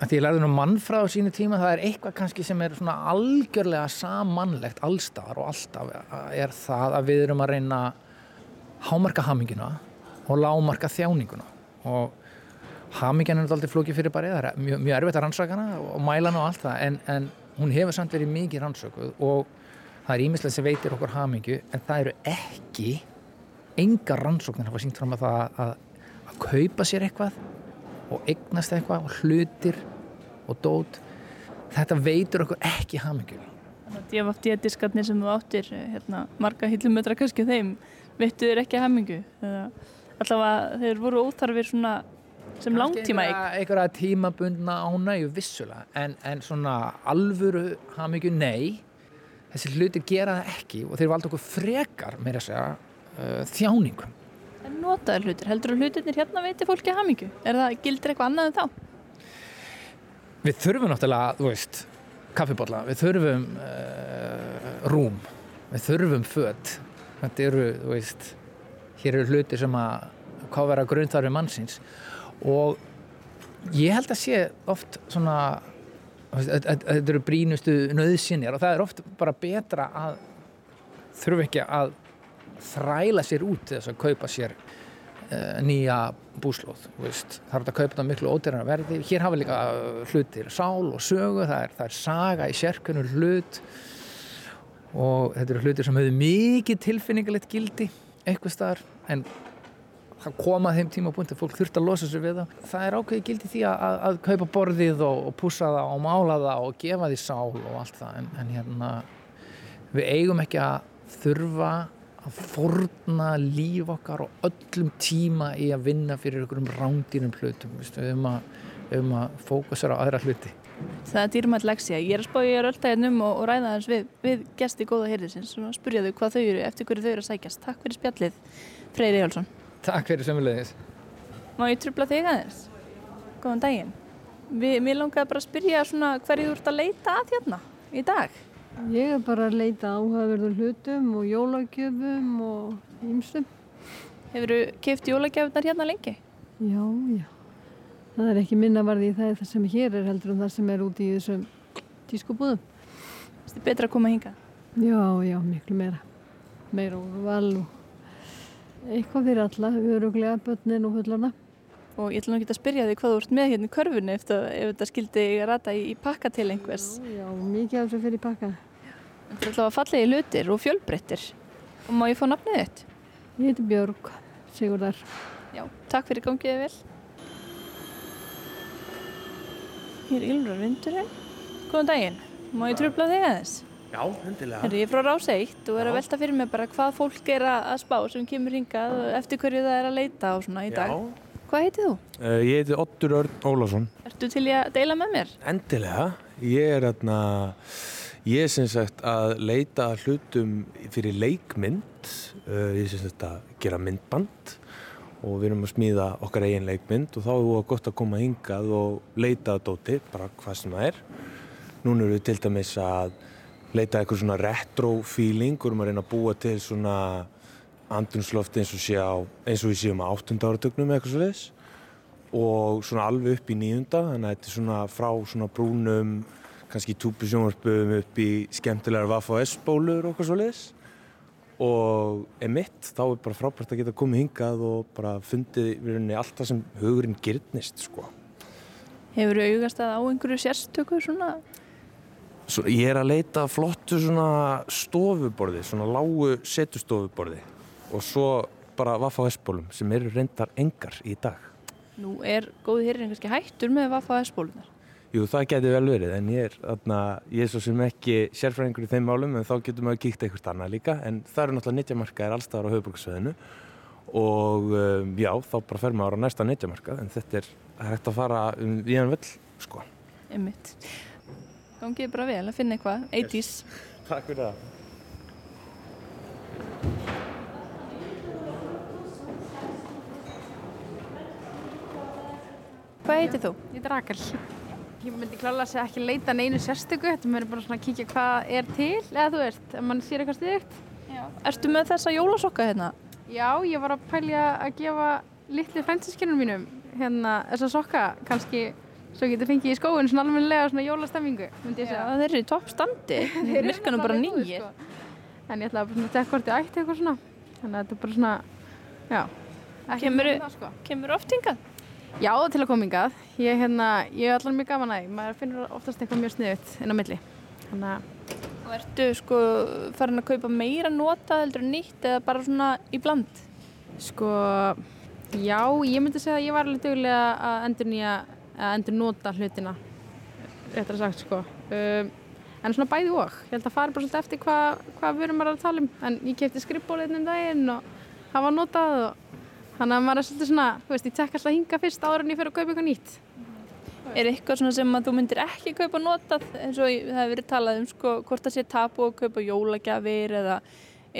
því ég lærði nú mannfræð á sínu tíma það er eitthvað kannski sem er svona algjörlega sammannlegt allstar og alltaf er það að við erum að reyna hámarka haminguna og lámarka þjáninguna. Og hamingjan er alltaf flókið fyrir bara það er mjög, mjög erfitt að rannsakana og mælana og allt það en, en hún hefur samt verið mikið rannsökuð og það er ímislega sem veitir okkur hamingju en það eru ekki enga rannsóknir hafa sínt fram að að, að kaupa sér eitthvað og eignast eitthvað og hlutir og dót. Þetta veitur okkur ekki hamingju. Þannig að djafafdíadiskarnir sem þú áttir hérna, marga hillumötra kannski þeim veittu þér ekki hamingu allavega þeir voru óþarfir svona sem langtíma eign einhverja tímabundna ánægju vissulega. En, en svona alvöru hamingju nei. Þessi hlutir gera það ekki og þeir valda okkur frekar meira að segja uh, þjáningum notaður hlutir, heldur þú hlutirnir hérna veiti fólki hamingu? Er það, gildir eitthvað annað en þá? Við þurfum náttúrulega, þú veist, kaffibotla, við þurfum uh, rúm, við þurfum född. Þetta eru, þú veist, hér eru hlutir sem að hvað vera grunnþarfi mannsins og ég held að sé oft svona, þetta eru brínustu nöðsynjar og það er oft bara betra að þurfu ekki að þræla sér út þess að kaupa sér uh, nýja búslóð það er að kaupa þetta miklu ódýrana verði. Hér hafa líka hlutir sál og sögu. Það er, það er saga í sérkunur hlut og þetta eru hlutir sem hefur mikið tilfinningalegt gildi eitthvað staðar en það koma þeim tíma búin til fólk þurft að losa sér við það. Það er ákveði gildi því að, að kaupa borðið og, og pússa það og mála það og gefa því sál og allt það. En, en hérna við eigum ekki að þurfa að forna líf okkar og öllum tíma í að vinna fyrir einhverjum rándýrum hlutum við um að, um að fókusera á aðra hluti Það er dýrmætt leksja. Ég er að spá ég er ölltæðin um og, og ræða þess við, við gesti góða hýrðisins og spurja þau hvað þau eru, eftir hverju þau eru að sækjast. Takk fyrir spjallið, Freyri Jálsson. Takk fyrir sömulegis. Má ég trubla þig aðeins? Góðan daginn. Vi, mér langaði bara að spyrja hverju þú ert að leita að hérna í dag. Ég er bara að leita áhugaverður hlutum og jólagjöfum og ýmsum. Hefur þú keift jólagjöfnar hérna lengi? Já, já. Það er ekki minnavarði í það sem hér er heldur en það sem er úti í þessum tískubúðum. Það er betra að koma hinga? Já, já, miklu meira. Meira og val og eitthvað fyrir alla, öruglega, börnin og hullarna. Og ég ætla nú ekki að spyrja þig hvað þú ert með hérna í körfunni ef, ef þetta skildi rata í, í pakka til einhvers. Já, já, mikið af þessu fyrir í pakka. Þetta er alltaf fallegi lutir og fjölbreyttir. Og má ég fá nafnið þitt? Ég heiti Björg Sigurdar. Já, takk fyrir gangiðið vel. Hér ylur vindurinn. Góðan daginn. Má ég tröfla þig aðeins? Já, hendilega. Ég er frá Rás 1 og er að velta fyrir mig bara hvað fólk er að spá sem kemur hingað og eftir hverju það er að leita á svona í dag. Já. Hvað heitið þú? Uh, ég heiti Ottur Örn Ólafsson. Ertu til í að deila með mér? Endilega, ég er aðna, ég er sem sagt að leita hlutum fyrir leikmynd, uh, ég er sem sagt að gera myndband og við erum að smíða okkar eigin leikmynd og þá er það gott að koma hingað og leita að dóti, bara hvað sem það er. Núna eru við til dæmis að leita að eitthvað svona retro feeling og erum að reyna að búa til svona andrunsloft eins og, sé á, eins og við séum á 8. áratögnum eða eitthvað svo leiðis og svona alveg upp í nýjunda þannig að þetta er svona frá svona brúnum kannski túbusjónvarpum upp í skemmtilegar Vaffa S-bólur og eitthvað svo leiðis og emitt þá er bara frábært að geta komið hingað og bara fundið í rauninni allt það sem hugurinn gyrnist sko. Hefur þú augast að á einhverju sérstöku svona? Svo, ég er að leita flottu svona stofuborði, svona lágu setustofuborði og svo bara Vaffa S-bólum sem eru reyndar engar í dag. Nú er góði hérinn kannski hættur með Vaffa S-bólunar. Jú, það getur vel verið, en ég er, þarna, ég er svo sem ekki sérfræðingur í þeim málum, en þá getur maður kíkt eitthvað annað líka, en það eru náttúrulega netjamarkaðir allstaðar á höfuborgarsveðinu og um, já, þá bara fer maður á næsta netjamarkað, en þetta er hægt að fara um viðan völl, sko. Emmitt. Gangið bara vel að finna eitthvað, 80's. Takk fyrir það. Hvað heitir þú? Ég er Rakel. Ég myndi klála að segja ekki leita neinu sérstöku, þetta er bara svona að kíkja hvað er til, eða þú veist, ef mann sér eitthvað stíðugt. Ertu með þessa jólasokka hérna? Já, ég var að pælja að gefa litli frænsinskinnum mínum hérna þessa sokka, kannski svo getur fengið í skóin svona almennilega svona jólastemmingu, myndi ég segja. Þeir eru í toppstandi. Þeir virka nú bara nýjir. sko. En ég ætlaði bara svona að tekka hvort ég ætti eitthvað svona, þannig að þetta er bara svona, já. meira en það, sko. Kemur oft hingað? Já, til að koma hingað. Ég, hérna, ég er allan mjög gaman að því. Maður finnur oftast eitthvað mjög sniðut inn á milli. Þannig að, Og ertu sko farin að kaupa meira nota heldur nýtt eða bara svona í bland? sko, já, ég myndi segja að ég var alveg duglega að endur nýja, að endur nota hlutina, réttar að sagt, sko. Um, en svona bæði og. Ég held að fara bara svolítið eftir hvað hva við erum að tala um. En ég kefti skrippbólið um daginn og hafa notað og þannig að maður er svolítið svona, þú veist, ég tek alltaf hinga fyrst áður en ég fyrir að kaupa eitthvað nýtt. Er eitthvað svona sem að þú myndir ekki kaupa notað eins og það hefur verið talað um sko hvort það sé tapu að kaupa jólagjafir eða,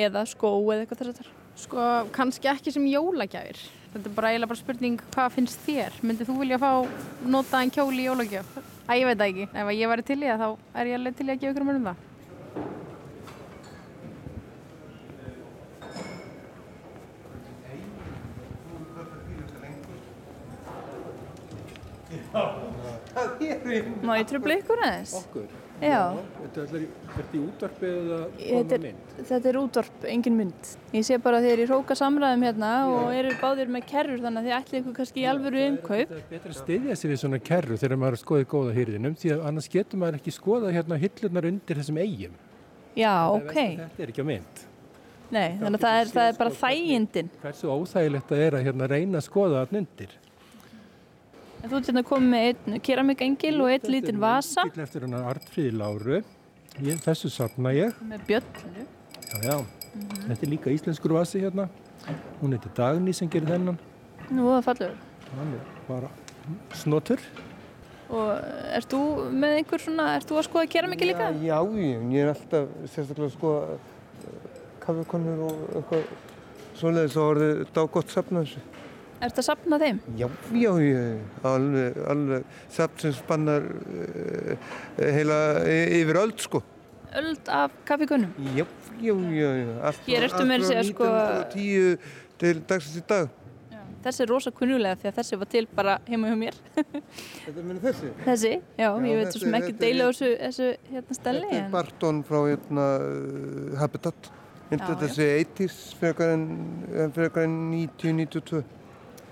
eða skó eða eitthvað þess að þar? Sko, kannski ekki sem jólagjafir. Þetta er bara eiginlega bara spurning hvað finnst þér? Myndið þú vilja fá notaðan kjóli í jólagjöf? Æ, ég veit það ekki. Ef ég væri til í það, þá er ég alveg til í að gefa ykkur um það. Má ég tröfla ykkur aðeins? Okkur? Já. Þetta er þetta í útvarpi eða Þetta koma er, mynd? þetta er útvarp, engin mynd. Ég sé bara að þeir eru í hróka samræðum hérna og eru báðir með kerrur þannig að þið ætlið ykkur kannski í alvöru umkaup. Það er betra að styðja sig við svona kerru þegar maður er að skoða í góða hýrðinum því að annars getur maður ekki skoða hérna hillurnar undir þessum eigum. Já, ok. Þetta er ekki á mynd. Nei, þannig að það er, það er bara þægindin. Hversu óþægilegt það er að hérna reyna að skoða það undir. En Þú ert hérna komið með einn keramikengil og einn lítinn vasa Þetta er eftir hann Artfríði Láru. Ég, þessu sapna ég. með bjöllu. Já, já. Þetta er líka íslenskur vasi hérna. Hún heitir Dagný sem gerir þennan. Nú, það fallur. Hann er bara snotur. Og ert þú með einhver svona, ert þú að skoða keramiki líka? Já, ég, ég er alltaf sérstaklega að skoða kaffekonur og eitthvað svoleiðis og orðið dágott safna þessu. Ert að sapna þeim? Já, já, já, alveg, alveg safn sem spannar uh, heila y- yfir öll, sko. Öld af kaffikunnum? Já, já, já, já. Allt Hér ertu meira að segja, sko- 1910 til dagsins í dag. Þessi er rosa kunnulega því að þessi var til bara heima hjá mér. Þetta meina þessi? Þessi, já, Já, ég veit þetta- svo sem ekki þetta er- deila á þessu, þessu hérna stelli. Þetta er en- Barton frá hérna, Habitat. Já, þetta sé 80s frekar en, en frekar en 90-92.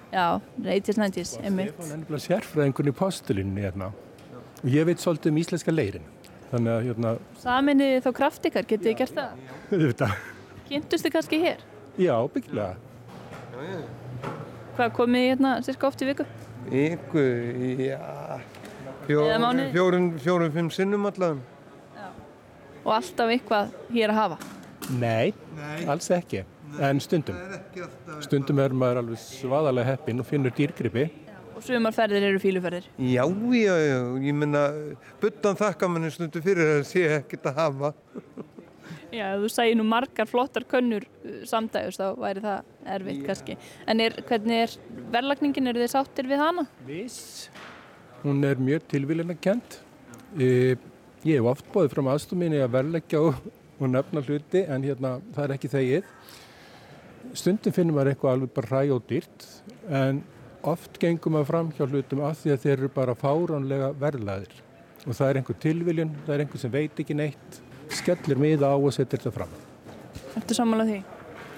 Já, 80s, 90s, einmitt. Stefán er nefnilega sérfræðingur í postulinni hérna. Og ég veit svolítið um íslenska leirin. Þannig að hérna, Saminni þá kraft ykkar, getið þið gert það? þetta, Kynntust þið kannski hér? já, byggilega. Hvað komið þið hérna cirka oft í viku? Ykkur, já, fjó, Eða mánuði? fjórum, fjórum, fimm sinnum allavega. Og alltaf eitthvað hér að hafa? Nei, alls ekki. En stundum. Stundum er maður alveg svaðalega heppinn og finnur dýrgripi. Og Og sumarferðir eru fíluferðir? Já, já, já, ég menna, buttan þakka manni stundu fyrir að sé ekkert að hafa. Já, þú sæði nú margar flottar könnur uh, samdægust þá væri það erfitt kannski. En er, hvernig er verðlagningin, eru þið sáttir við hana? Viss. Hún er mjög tilvílina kent. E, ég hef oft bóðið fram aðstofinni að verðleggja og, og nefna hluti en hérna það er ekki þegið. Stundum finnum maður eitthvað alveg bara hræ og dýrt en oft gengum maður fram hjá hlutum af því að þeir eru bara fáránlega verðlaðir og það er einhver tilviljun, það er einhver sem veit ekki neitt, skellir miða á og setur þetta fram. Ertu sammálað því?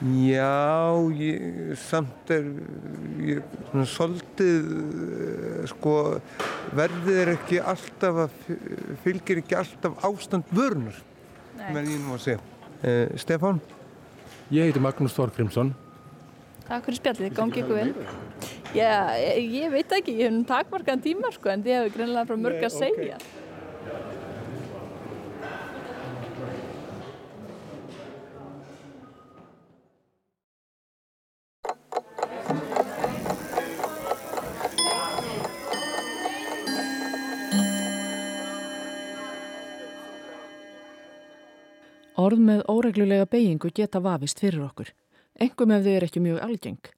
Já, ég, samt er ég, svona svolítið sko verðið er ekki alltaf að fylgir ekki alltaf ástand vörnur með ég nú að segja. Uh, Stefán? Ég heiti Magnús Þorgrímsson. Takk fyrir spjallið, gangi ykkur vel. Já, ég, ég veit ekki, ég hef takmarkaðan tíma sko en þið hefur greinlega frá mörg að segja. Okay. Orð með óreglulega beigingu geta vafist fyrir okkur, engum ef þau er ekki mjög algeng.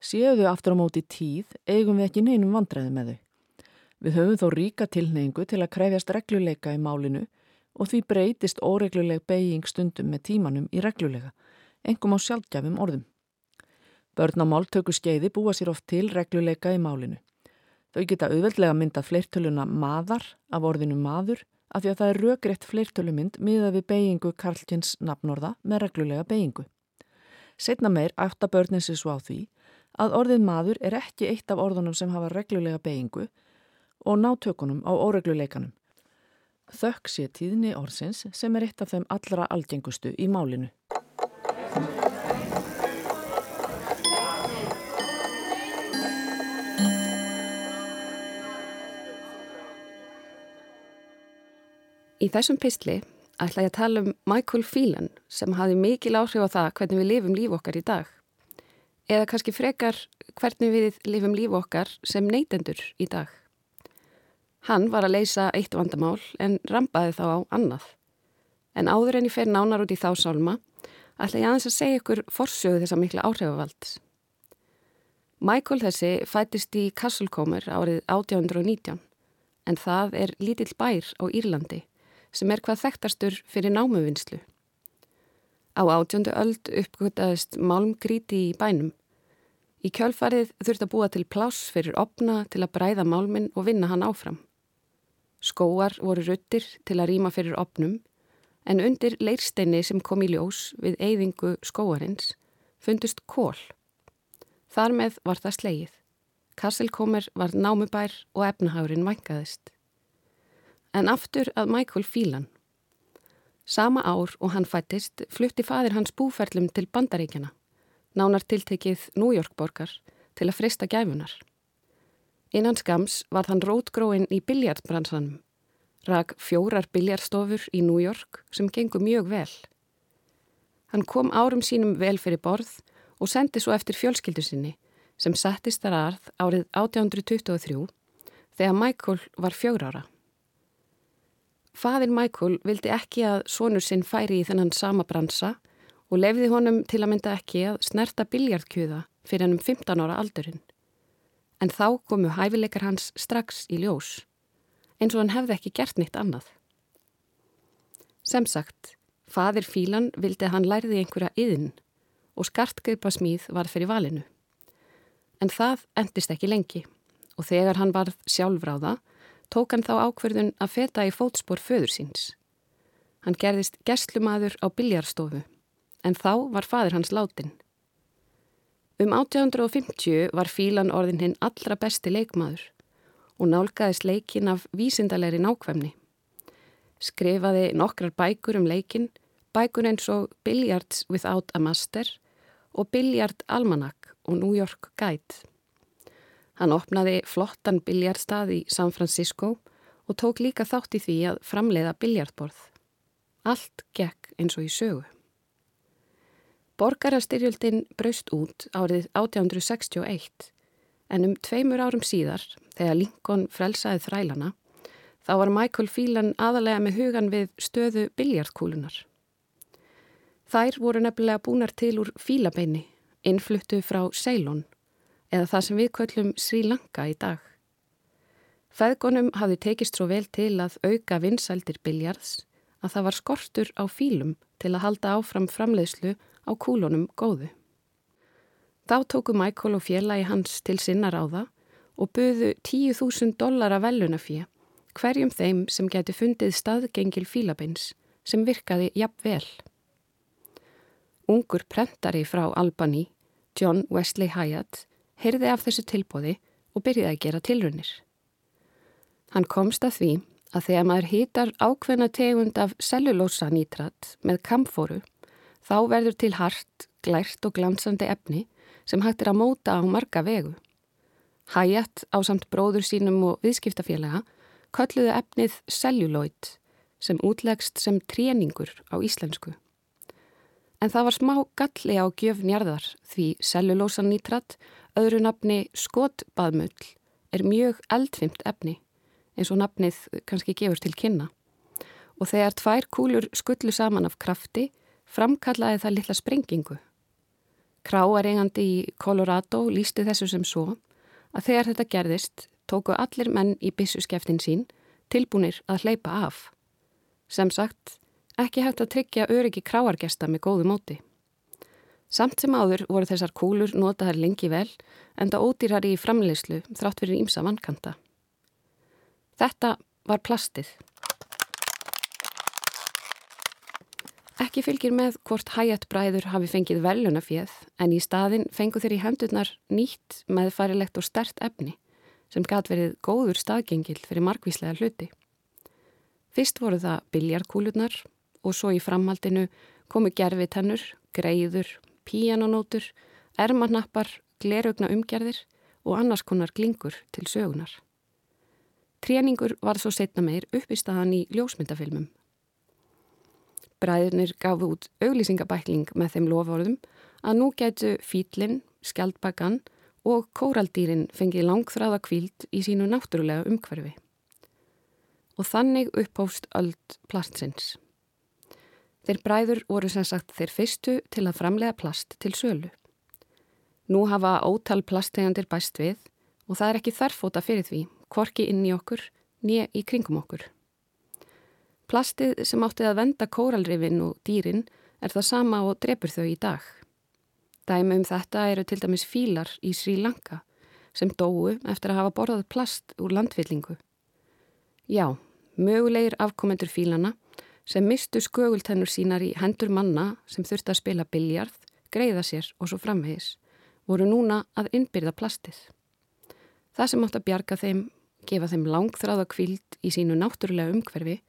Séu þau aftur á móti tíð, eigum við ekki neinum vandræði með þau. Við höfum þó ríka tilneingu til að krefjast regluleika í málinu og því breytist óregluleg beiging stundum með tímanum í reglulega, engum á sjálfgjafum orðum. Börn á máltöku skeiði búa sér oft til regluleika í málinu. Þau geta auðveldlega myndað fleirtöluna maðar af orðinu maður af því að það er rökriðt fleirtölumynd miða við beigingu Karlkins nafnorða með reglulega beigingu. Setna meir átta börnin sér svo á því að orðið maður er ekki eitt af orðunum sem hafa reglulega beigingu og nátökunum á óregluleikanum. Þökk sé tíðni orðsins sem er eitt af þeim allra algengustu í málinu. Í þessum pistli ætla ég að tala um Michael Phelan sem hafi mikil áhrif á það hvernig við lifum líf okkar í dag. Eða kannski frekar hvernig við lifum líf okkar sem neytendur í dag. Hann var að leysa eitt vandamál en rampaði þá á annað. En áður en ég fer nánar út í þá sálma ætla ég aðeins að segja ykkur forsögu þessa mikla áhrifavalds. Michael þessi fættist í Castlecomer árið 1819 en það er lítill bær á Írlandi sem er hvað þekktastur fyrir námuvinnslu. Á átjóndu öld uppgötaðist málmgríti í bænum. Í kjölfarið þurft að búa til pláss fyrir opna til að bræða málminn og vinna hann áfram. Skóar voru ruttir til að rýma fyrir opnum en undir leirsteini sem kom í ljós við eyðingu skóarins fundust kól. Þar með var það sleið. Kasselkomer var námubær og efnahagurinn vangaðist en aftur að Michael Phelan. Sama ár og hann fættist flutti fadir hans búferlum til bandaríkjana, nánar tiltekið New York borgar til að frista gæfunar. Innan skams var hann rótgróin í biljartbransanum, rak fjórar biljarstofur í New York sem gengur mjög vel. Hann kom árum sínum vel fyrir borð og sendi svo eftir fjölskyldu sinni sem settist þar aðrð árið 1823 þegar Michael var fjögur ára. Fadir Michael vildi ekki að sonur sinn færi í þennan sama bransa og lefði honum til að mynda ekki að snerta biljartkjöða fyrir hennum 15 ára aldurinn. En þá komu hæfileikar hans strax í ljós, eins og hann hefði ekki gert nýtt annað. Sem sagt, fadir Fílan vildi að hann læriði einhverja yðin og skartgeipa smíð var fyrir valinu. En það endist ekki lengi og þegar hann varð sjálfráða tók hann þá ákverðun að feta í fótspór föður síns. Hann gerðist gerstlumadur á biljarstofu, en þá var fadur hans látin. Um 1850 var Fílan orðin hinn allra besti leikmaður og nálgæðist leikin af vísindalegri nákvæmni. Skrifaði nokkrar bækur um leikin, bækur eins og Billiards Without a Master og Billiard Almanac og New York Guide. Hann opnaði flottan biljardstað í San Francisco og tók líka þátt í því að framleiða biljardborð. Allt gekk eins og í sögu. Borgarastyrjöldin braust út árið 1861 en um tveimur árum síðar, þegar Lincoln frelsaði þrælana, þá var Michael Phelan aðalega með hugan við stöðu biljartkúlunar. Þær voru nefnilega búnar til úr fílabeini, innfluttu frá Ceylon, eða það sem við köllum Sri Lanka í dag. Feðgunum hafði tekist svo vel til að auka vinsældir biljards að það var skortur á fílum til að halda áfram framleiðslu á kúlunum góðu. Þá tóku Michael og félagi hans til sinna ráða og buðu 10.000 dollara velunafíja hverjum þeim sem geti fundið staðgengil fílabeins sem virkaði jafn vel. Ungur prentari frá Albany, John Wesley Hyatt, heyrði af þessu tilbóði og byrjaði að gera tilrunir. Hann komst að því að þegar maður hýtar ákveðna tegund af cellulósa nítrat með kamfóru, þá verður til hart, glært og glansandi efni sem hægt er að móta á marga vegu. Hyatt á samt bróður sínum og viðskiptafélaga kölluðu efnið celluloid sem útlegst sem tréningur á íslensku. En það var smá galli á gjöfnjarðar því cellulósanítrat, öðru nafni skotbaðmull, er mjög eldfimt efni eins og nafnið kannski gefur til kynna. Og þegar tvær kúlur skullu saman af krafti framkallaði það litla sprengingu. Kráareigandi í Colorado lísti þessu sem svo að þegar þetta gerðist tóku allir menn í bissuskeftin sín tilbúinir að hleypa af. Sem sagt, ekki hægt að tryggja öryggi kráargesta með góðu móti. Samt sem áður voru þessar kúlur notaðar lengi vel en það ódýrar í framleyslu þrátt fyrir ímsa vannkanta. Þetta var plastið. Ekki fylgir með hvort Hyatt bræður hafi fengið velunafjöð en í staðin fengu þeir í hendurnar nýtt meðfærilegt og stert efni sem gæt verið góður staðgengil fyrir markvíslega hluti. Fyrst voru það biljarkúlurnar og svo í framhaldinu komu gerfitennur, greiður, píjanonótur, ermannappar, glerugna umgerðir og annars konar glingur til sögunar. Tréningur var svo setna meir upp í staðan í ljósmyndafilmum Bræðurnir gafu út auglýsingabækling með þeim loforðum að nú getu fýtlinn, skjaldbakan og kóraldýrin fengið langþráða kvíld í sínu náttúrulega umhverfi. Og þannig upphóst öld plastsins. Þeir bræður voru sem sagt þeir fyrstu til að framlega plast til sölu. Nú hafa ótal plasttegandir bæst við og það er ekki þarfóta fyrir því, hvorki inn í okkur, nýja í kringum okkur. Plastið sem átti að venda kóralrifin og dýrin er það sama og drefur þau í dag. Dæmi um þetta eru til dæmis fílar í Sri Lanka sem dóu eftir að hafa borðað plast úr landfyllingu. Já, mögulegir afkomendur fílana sem mistu skögultennur sínar í hendur manna sem þurfti að spila biljarð, greiða sér og svo framhegis, voru núna að innbyrða plastið. Það sem átt að bjarga þeim, gefa þeim langþráða kvild í sínu náttúrulega umhverfi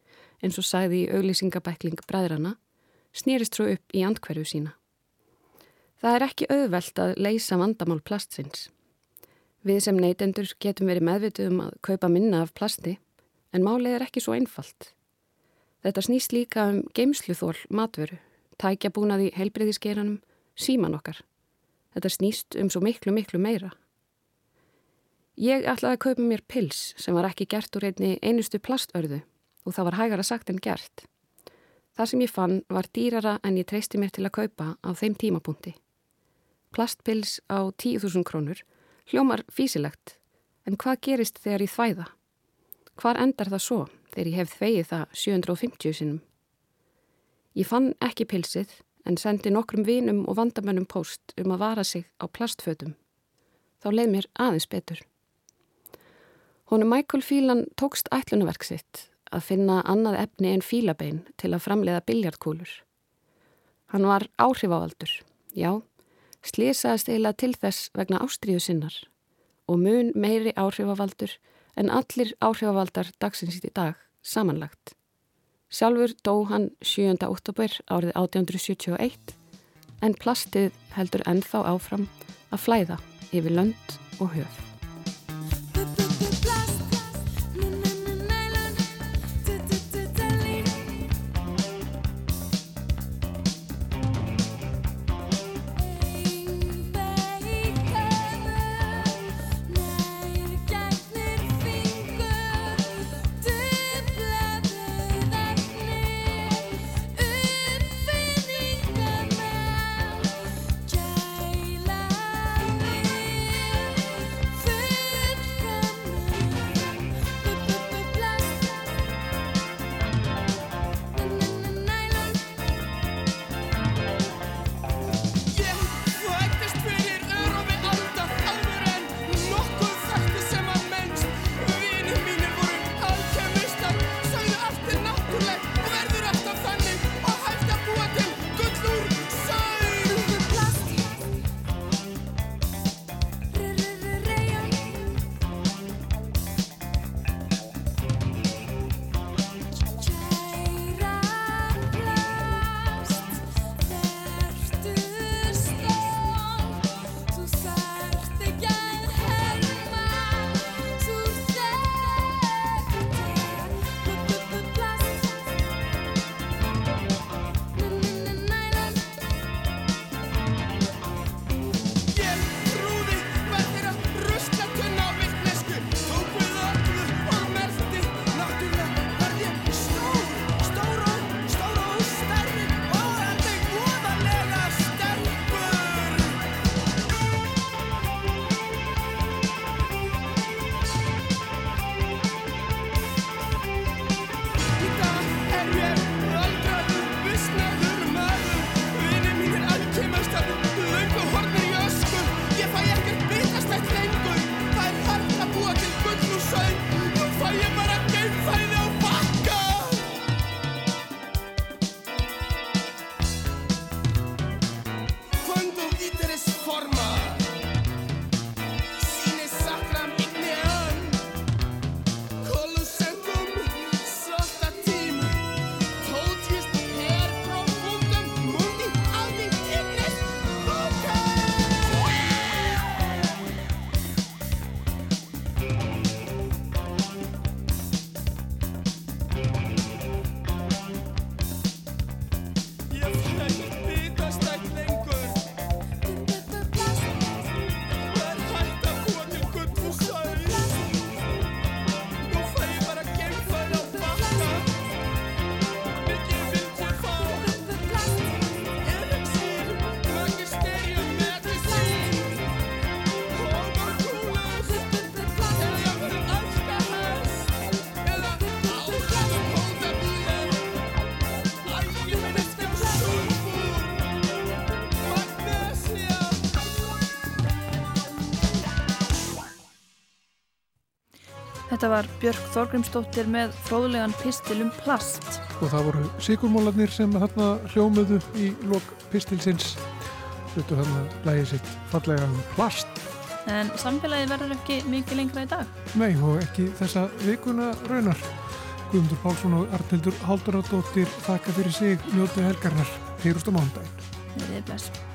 eins og sagði í auglýsingabækling bræðrana, snýrist svo upp í andkverju sína. Það er ekki auðvelt að leysa vandamál plastsins. Við sem neytendur getum verið meðvitið um að kaupa minna af plasti, en málið er ekki svo einfalt. Þetta snýst líka um geimsluþól matveru, tækja búnaði heilbreyðisgeranum, síman okkar. Þetta snýst um svo miklu, miklu meira. Ég ætlaði að kaupa mér pils sem var ekki gert úr einni einustu plastörðu og það var hægara sagt en gert. Það sem ég fann var dýrara en ég treysti mér til að kaupa á þeim tímapunkti. Plastpils á 10.000 krónur hljómar físilegt, en hvað gerist þegar ég þvæða? Hvar endar það svo þegar ég hef þvegið það 750 sinum? Ég fann ekki pilsið en sendi nokkrum vinum og vandamönnum post um að vara sig á plastfötum. Þá leið mér aðeins betur. Honu Michael Phelan tókst ætlunaverk sitt að finna annað efni en fílabein til að framleiða biljartkúlur. Hann var áhrifavaldur, já, slísaðist eiginlega til þess vegna ástríðu sinnar og mun meiri áhrifavaldur en allir áhrifavaldar dagsins í dag samanlagt. Sjálfur dó hann 7. oktober árið 1871 en plastið heldur ennþá áfram að flæða yfir lönd og höf. Þetta var Björk Þorgrimsdóttir með fróðlegan pistil um plast. Og það voru sigurmólarnir sem þarna hljómuðu í lok pistilsins. Hlutu þarna lægið sitt fallega um plast. En samfélagi verður ekki mikið lengra í dag? Nei, og ekki þessa vikuna raunar. Guðmundur Pálsson og Arnildur Halduradóttir þakka fyrir sig njótu helgarnar. Heyrust á mándaginn. Verðið bless.